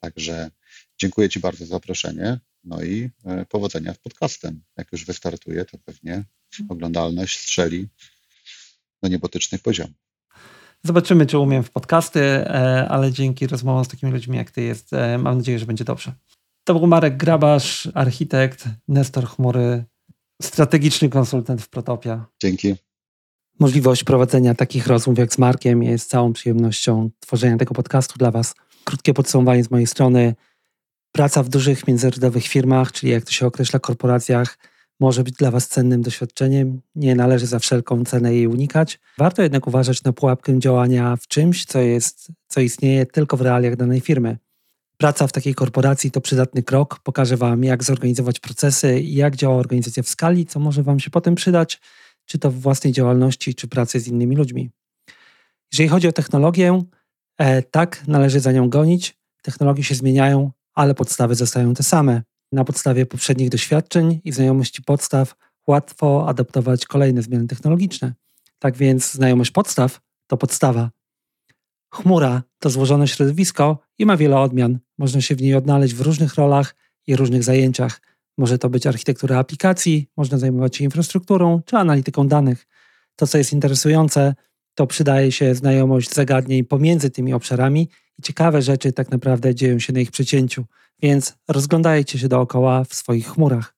Także dziękuję Ci bardzo za zaproszenie. No i e, powodzenia z podcastem. Jak już wystartuje, to pewnie oglądalność strzeli do niebotycznych poziomów. Zobaczymy, czy umiem w podcasty, e, ale dzięki rozmowom z takimi ludźmi jak ty jest, mam nadzieję, że będzie dobrze. To był Marek Grabasz, architekt, Nestor Chmury, strategiczny konsultant w Protopia. Dzięki. Możliwość prowadzenia takich rozmów jak z Markiem jest całą przyjemnością tworzenia tego podcastu dla Was. Krótkie podsumowanie z mojej strony. Praca w dużych międzynarodowych firmach, czyli jak to się określa korporacjach, może być dla Was cennym doświadczeniem. Nie należy za wszelką cenę jej unikać. Warto jednak uważać na pułapkę działania w czymś, co, jest, co istnieje tylko w realiach danej firmy. Praca w takiej korporacji to przydatny krok. Pokaże Wam, jak zorganizować procesy jak działa organizacja w skali, co może Wam się potem przydać, czy to w własnej działalności, czy pracy z innymi ludźmi. Jeżeli chodzi o technologię, e, tak, należy za nią gonić. Technologie się zmieniają, ale podstawy zostają te same. Na podstawie poprzednich doświadczeń i znajomości podstaw łatwo adaptować kolejne zmiany technologiczne. Tak więc znajomość podstaw to podstawa. Chmura to złożone środowisko i ma wiele odmian. Można się w niej odnaleźć w różnych rolach i różnych zajęciach. Może to być architektura aplikacji, można zajmować się infrastrukturą czy analityką danych. To, co jest interesujące, to przydaje się znajomość zagadnień pomiędzy tymi obszarami i ciekawe rzeczy tak naprawdę dzieją się na ich przecięciu, więc rozglądajcie się dookoła w swoich chmurach.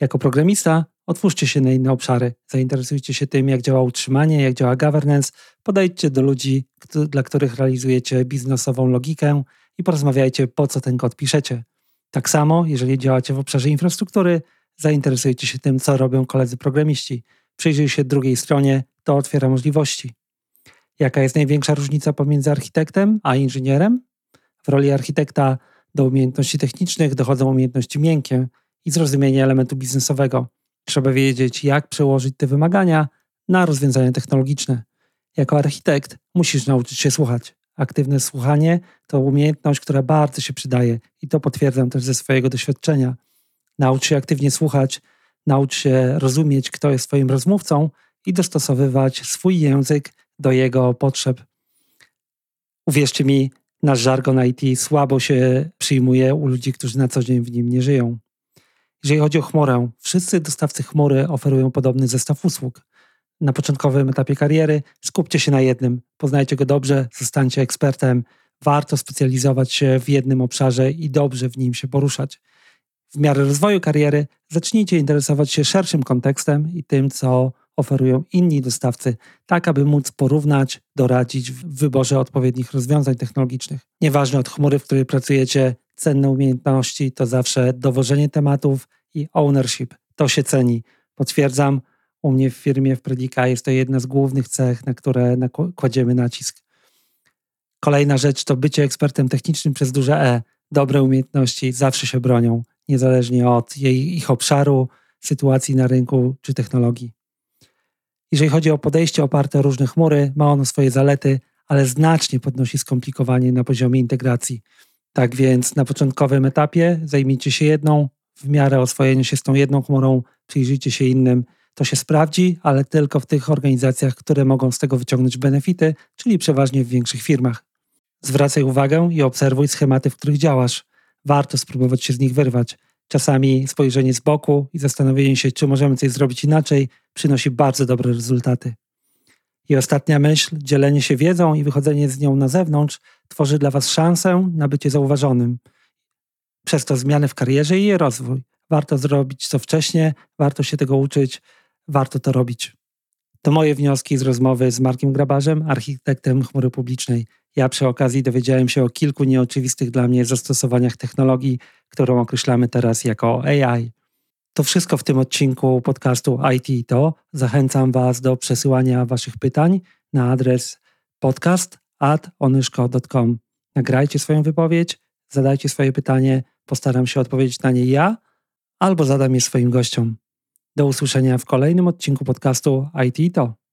Jako programista otwórzcie się na inne obszary, zainteresujcie się tym, jak działa utrzymanie, jak działa governance, podejdźcie do ludzi, dla których realizujecie biznesową logikę i porozmawiajcie, po co ten kod piszecie. Tak samo, jeżeli działacie w obszarze infrastruktury, zainteresujcie się tym, co robią koledzy programiści. Przyjrzyj się drugiej stronie, to otwiera możliwości. Jaka jest największa różnica pomiędzy architektem a inżynierem? W roli architekta do umiejętności technicznych dochodzą umiejętności miękkie i zrozumienie elementu biznesowego. Trzeba wiedzieć, jak przełożyć te wymagania na rozwiązania technologiczne. Jako architekt musisz nauczyć się słuchać. Aktywne słuchanie to umiejętność, która bardzo się przydaje i to potwierdzam też ze swojego doświadczenia. Naucz się aktywnie słuchać, naucz się rozumieć, kto jest Twoim rozmówcą i dostosowywać swój język do jego potrzeb. Uwierzcie mi, nasz żargon IT słabo się przyjmuje u ludzi, którzy na co dzień w nim nie żyją. Jeżeli chodzi o chmurę, wszyscy dostawcy chmury oferują podobny zestaw usług. Na początkowym etapie kariery skupcie się na jednym, poznajcie go dobrze, zostańcie ekspertem. Warto specjalizować się w jednym obszarze i dobrze w nim się poruszać. W miarę rozwoju kariery zacznijcie interesować się szerszym kontekstem i tym, co oferują inni dostawcy, tak aby móc porównać, doradzić w wyborze odpowiednich rozwiązań technologicznych. Nieważne od chmury, w której pracujecie, cenne umiejętności to zawsze dowożenie tematów i ownership. To się ceni. Potwierdzam, u mnie w firmie w Predika jest to jedna z głównych cech, na które kładziemy nacisk. Kolejna rzecz to bycie ekspertem technicznym przez duże E. Dobre umiejętności zawsze się bronią, niezależnie od jej, ich obszaru, sytuacji na rynku czy technologii. Jeżeli chodzi o podejście oparte o różne chmury, ma ono swoje zalety, ale znacznie podnosi skomplikowanie na poziomie integracji. Tak więc na początkowym etapie zajmijcie się jedną, w miarę oswojenia się z tą jedną chmurą, przyjrzyjcie się innym. To się sprawdzi, ale tylko w tych organizacjach, które mogą z tego wyciągnąć benefity, czyli przeważnie w większych firmach. Zwracaj uwagę i obserwuj schematy, w których działasz. Warto spróbować się z nich wyrwać. Czasami spojrzenie z boku i zastanowienie się, czy możemy coś zrobić inaczej, przynosi bardzo dobre rezultaty. I ostatnia myśl, dzielenie się wiedzą i wychodzenie z nią na zewnątrz tworzy dla Was szansę na bycie zauważonym. Przez to zmiany w karierze i jej rozwój. Warto zrobić co wcześniej, warto się tego uczyć, warto to robić. To moje wnioski z rozmowy z Markiem Grabarzem, architektem chmury publicznej. Ja przy okazji dowiedziałem się o kilku nieoczywistych dla mnie zastosowaniach technologii, którą określamy teraz jako AI. To wszystko w tym odcinku podcastu IT to. Zachęcam Was do przesyłania Waszych pytań na adres podcast.onyszko.com. Nagrajcie swoją wypowiedź, zadajcie swoje pytanie, postaram się odpowiedzieć na nie ja albo zadam je swoim gościom. Do usłyszenia w kolejnym odcinku podcastu IT to.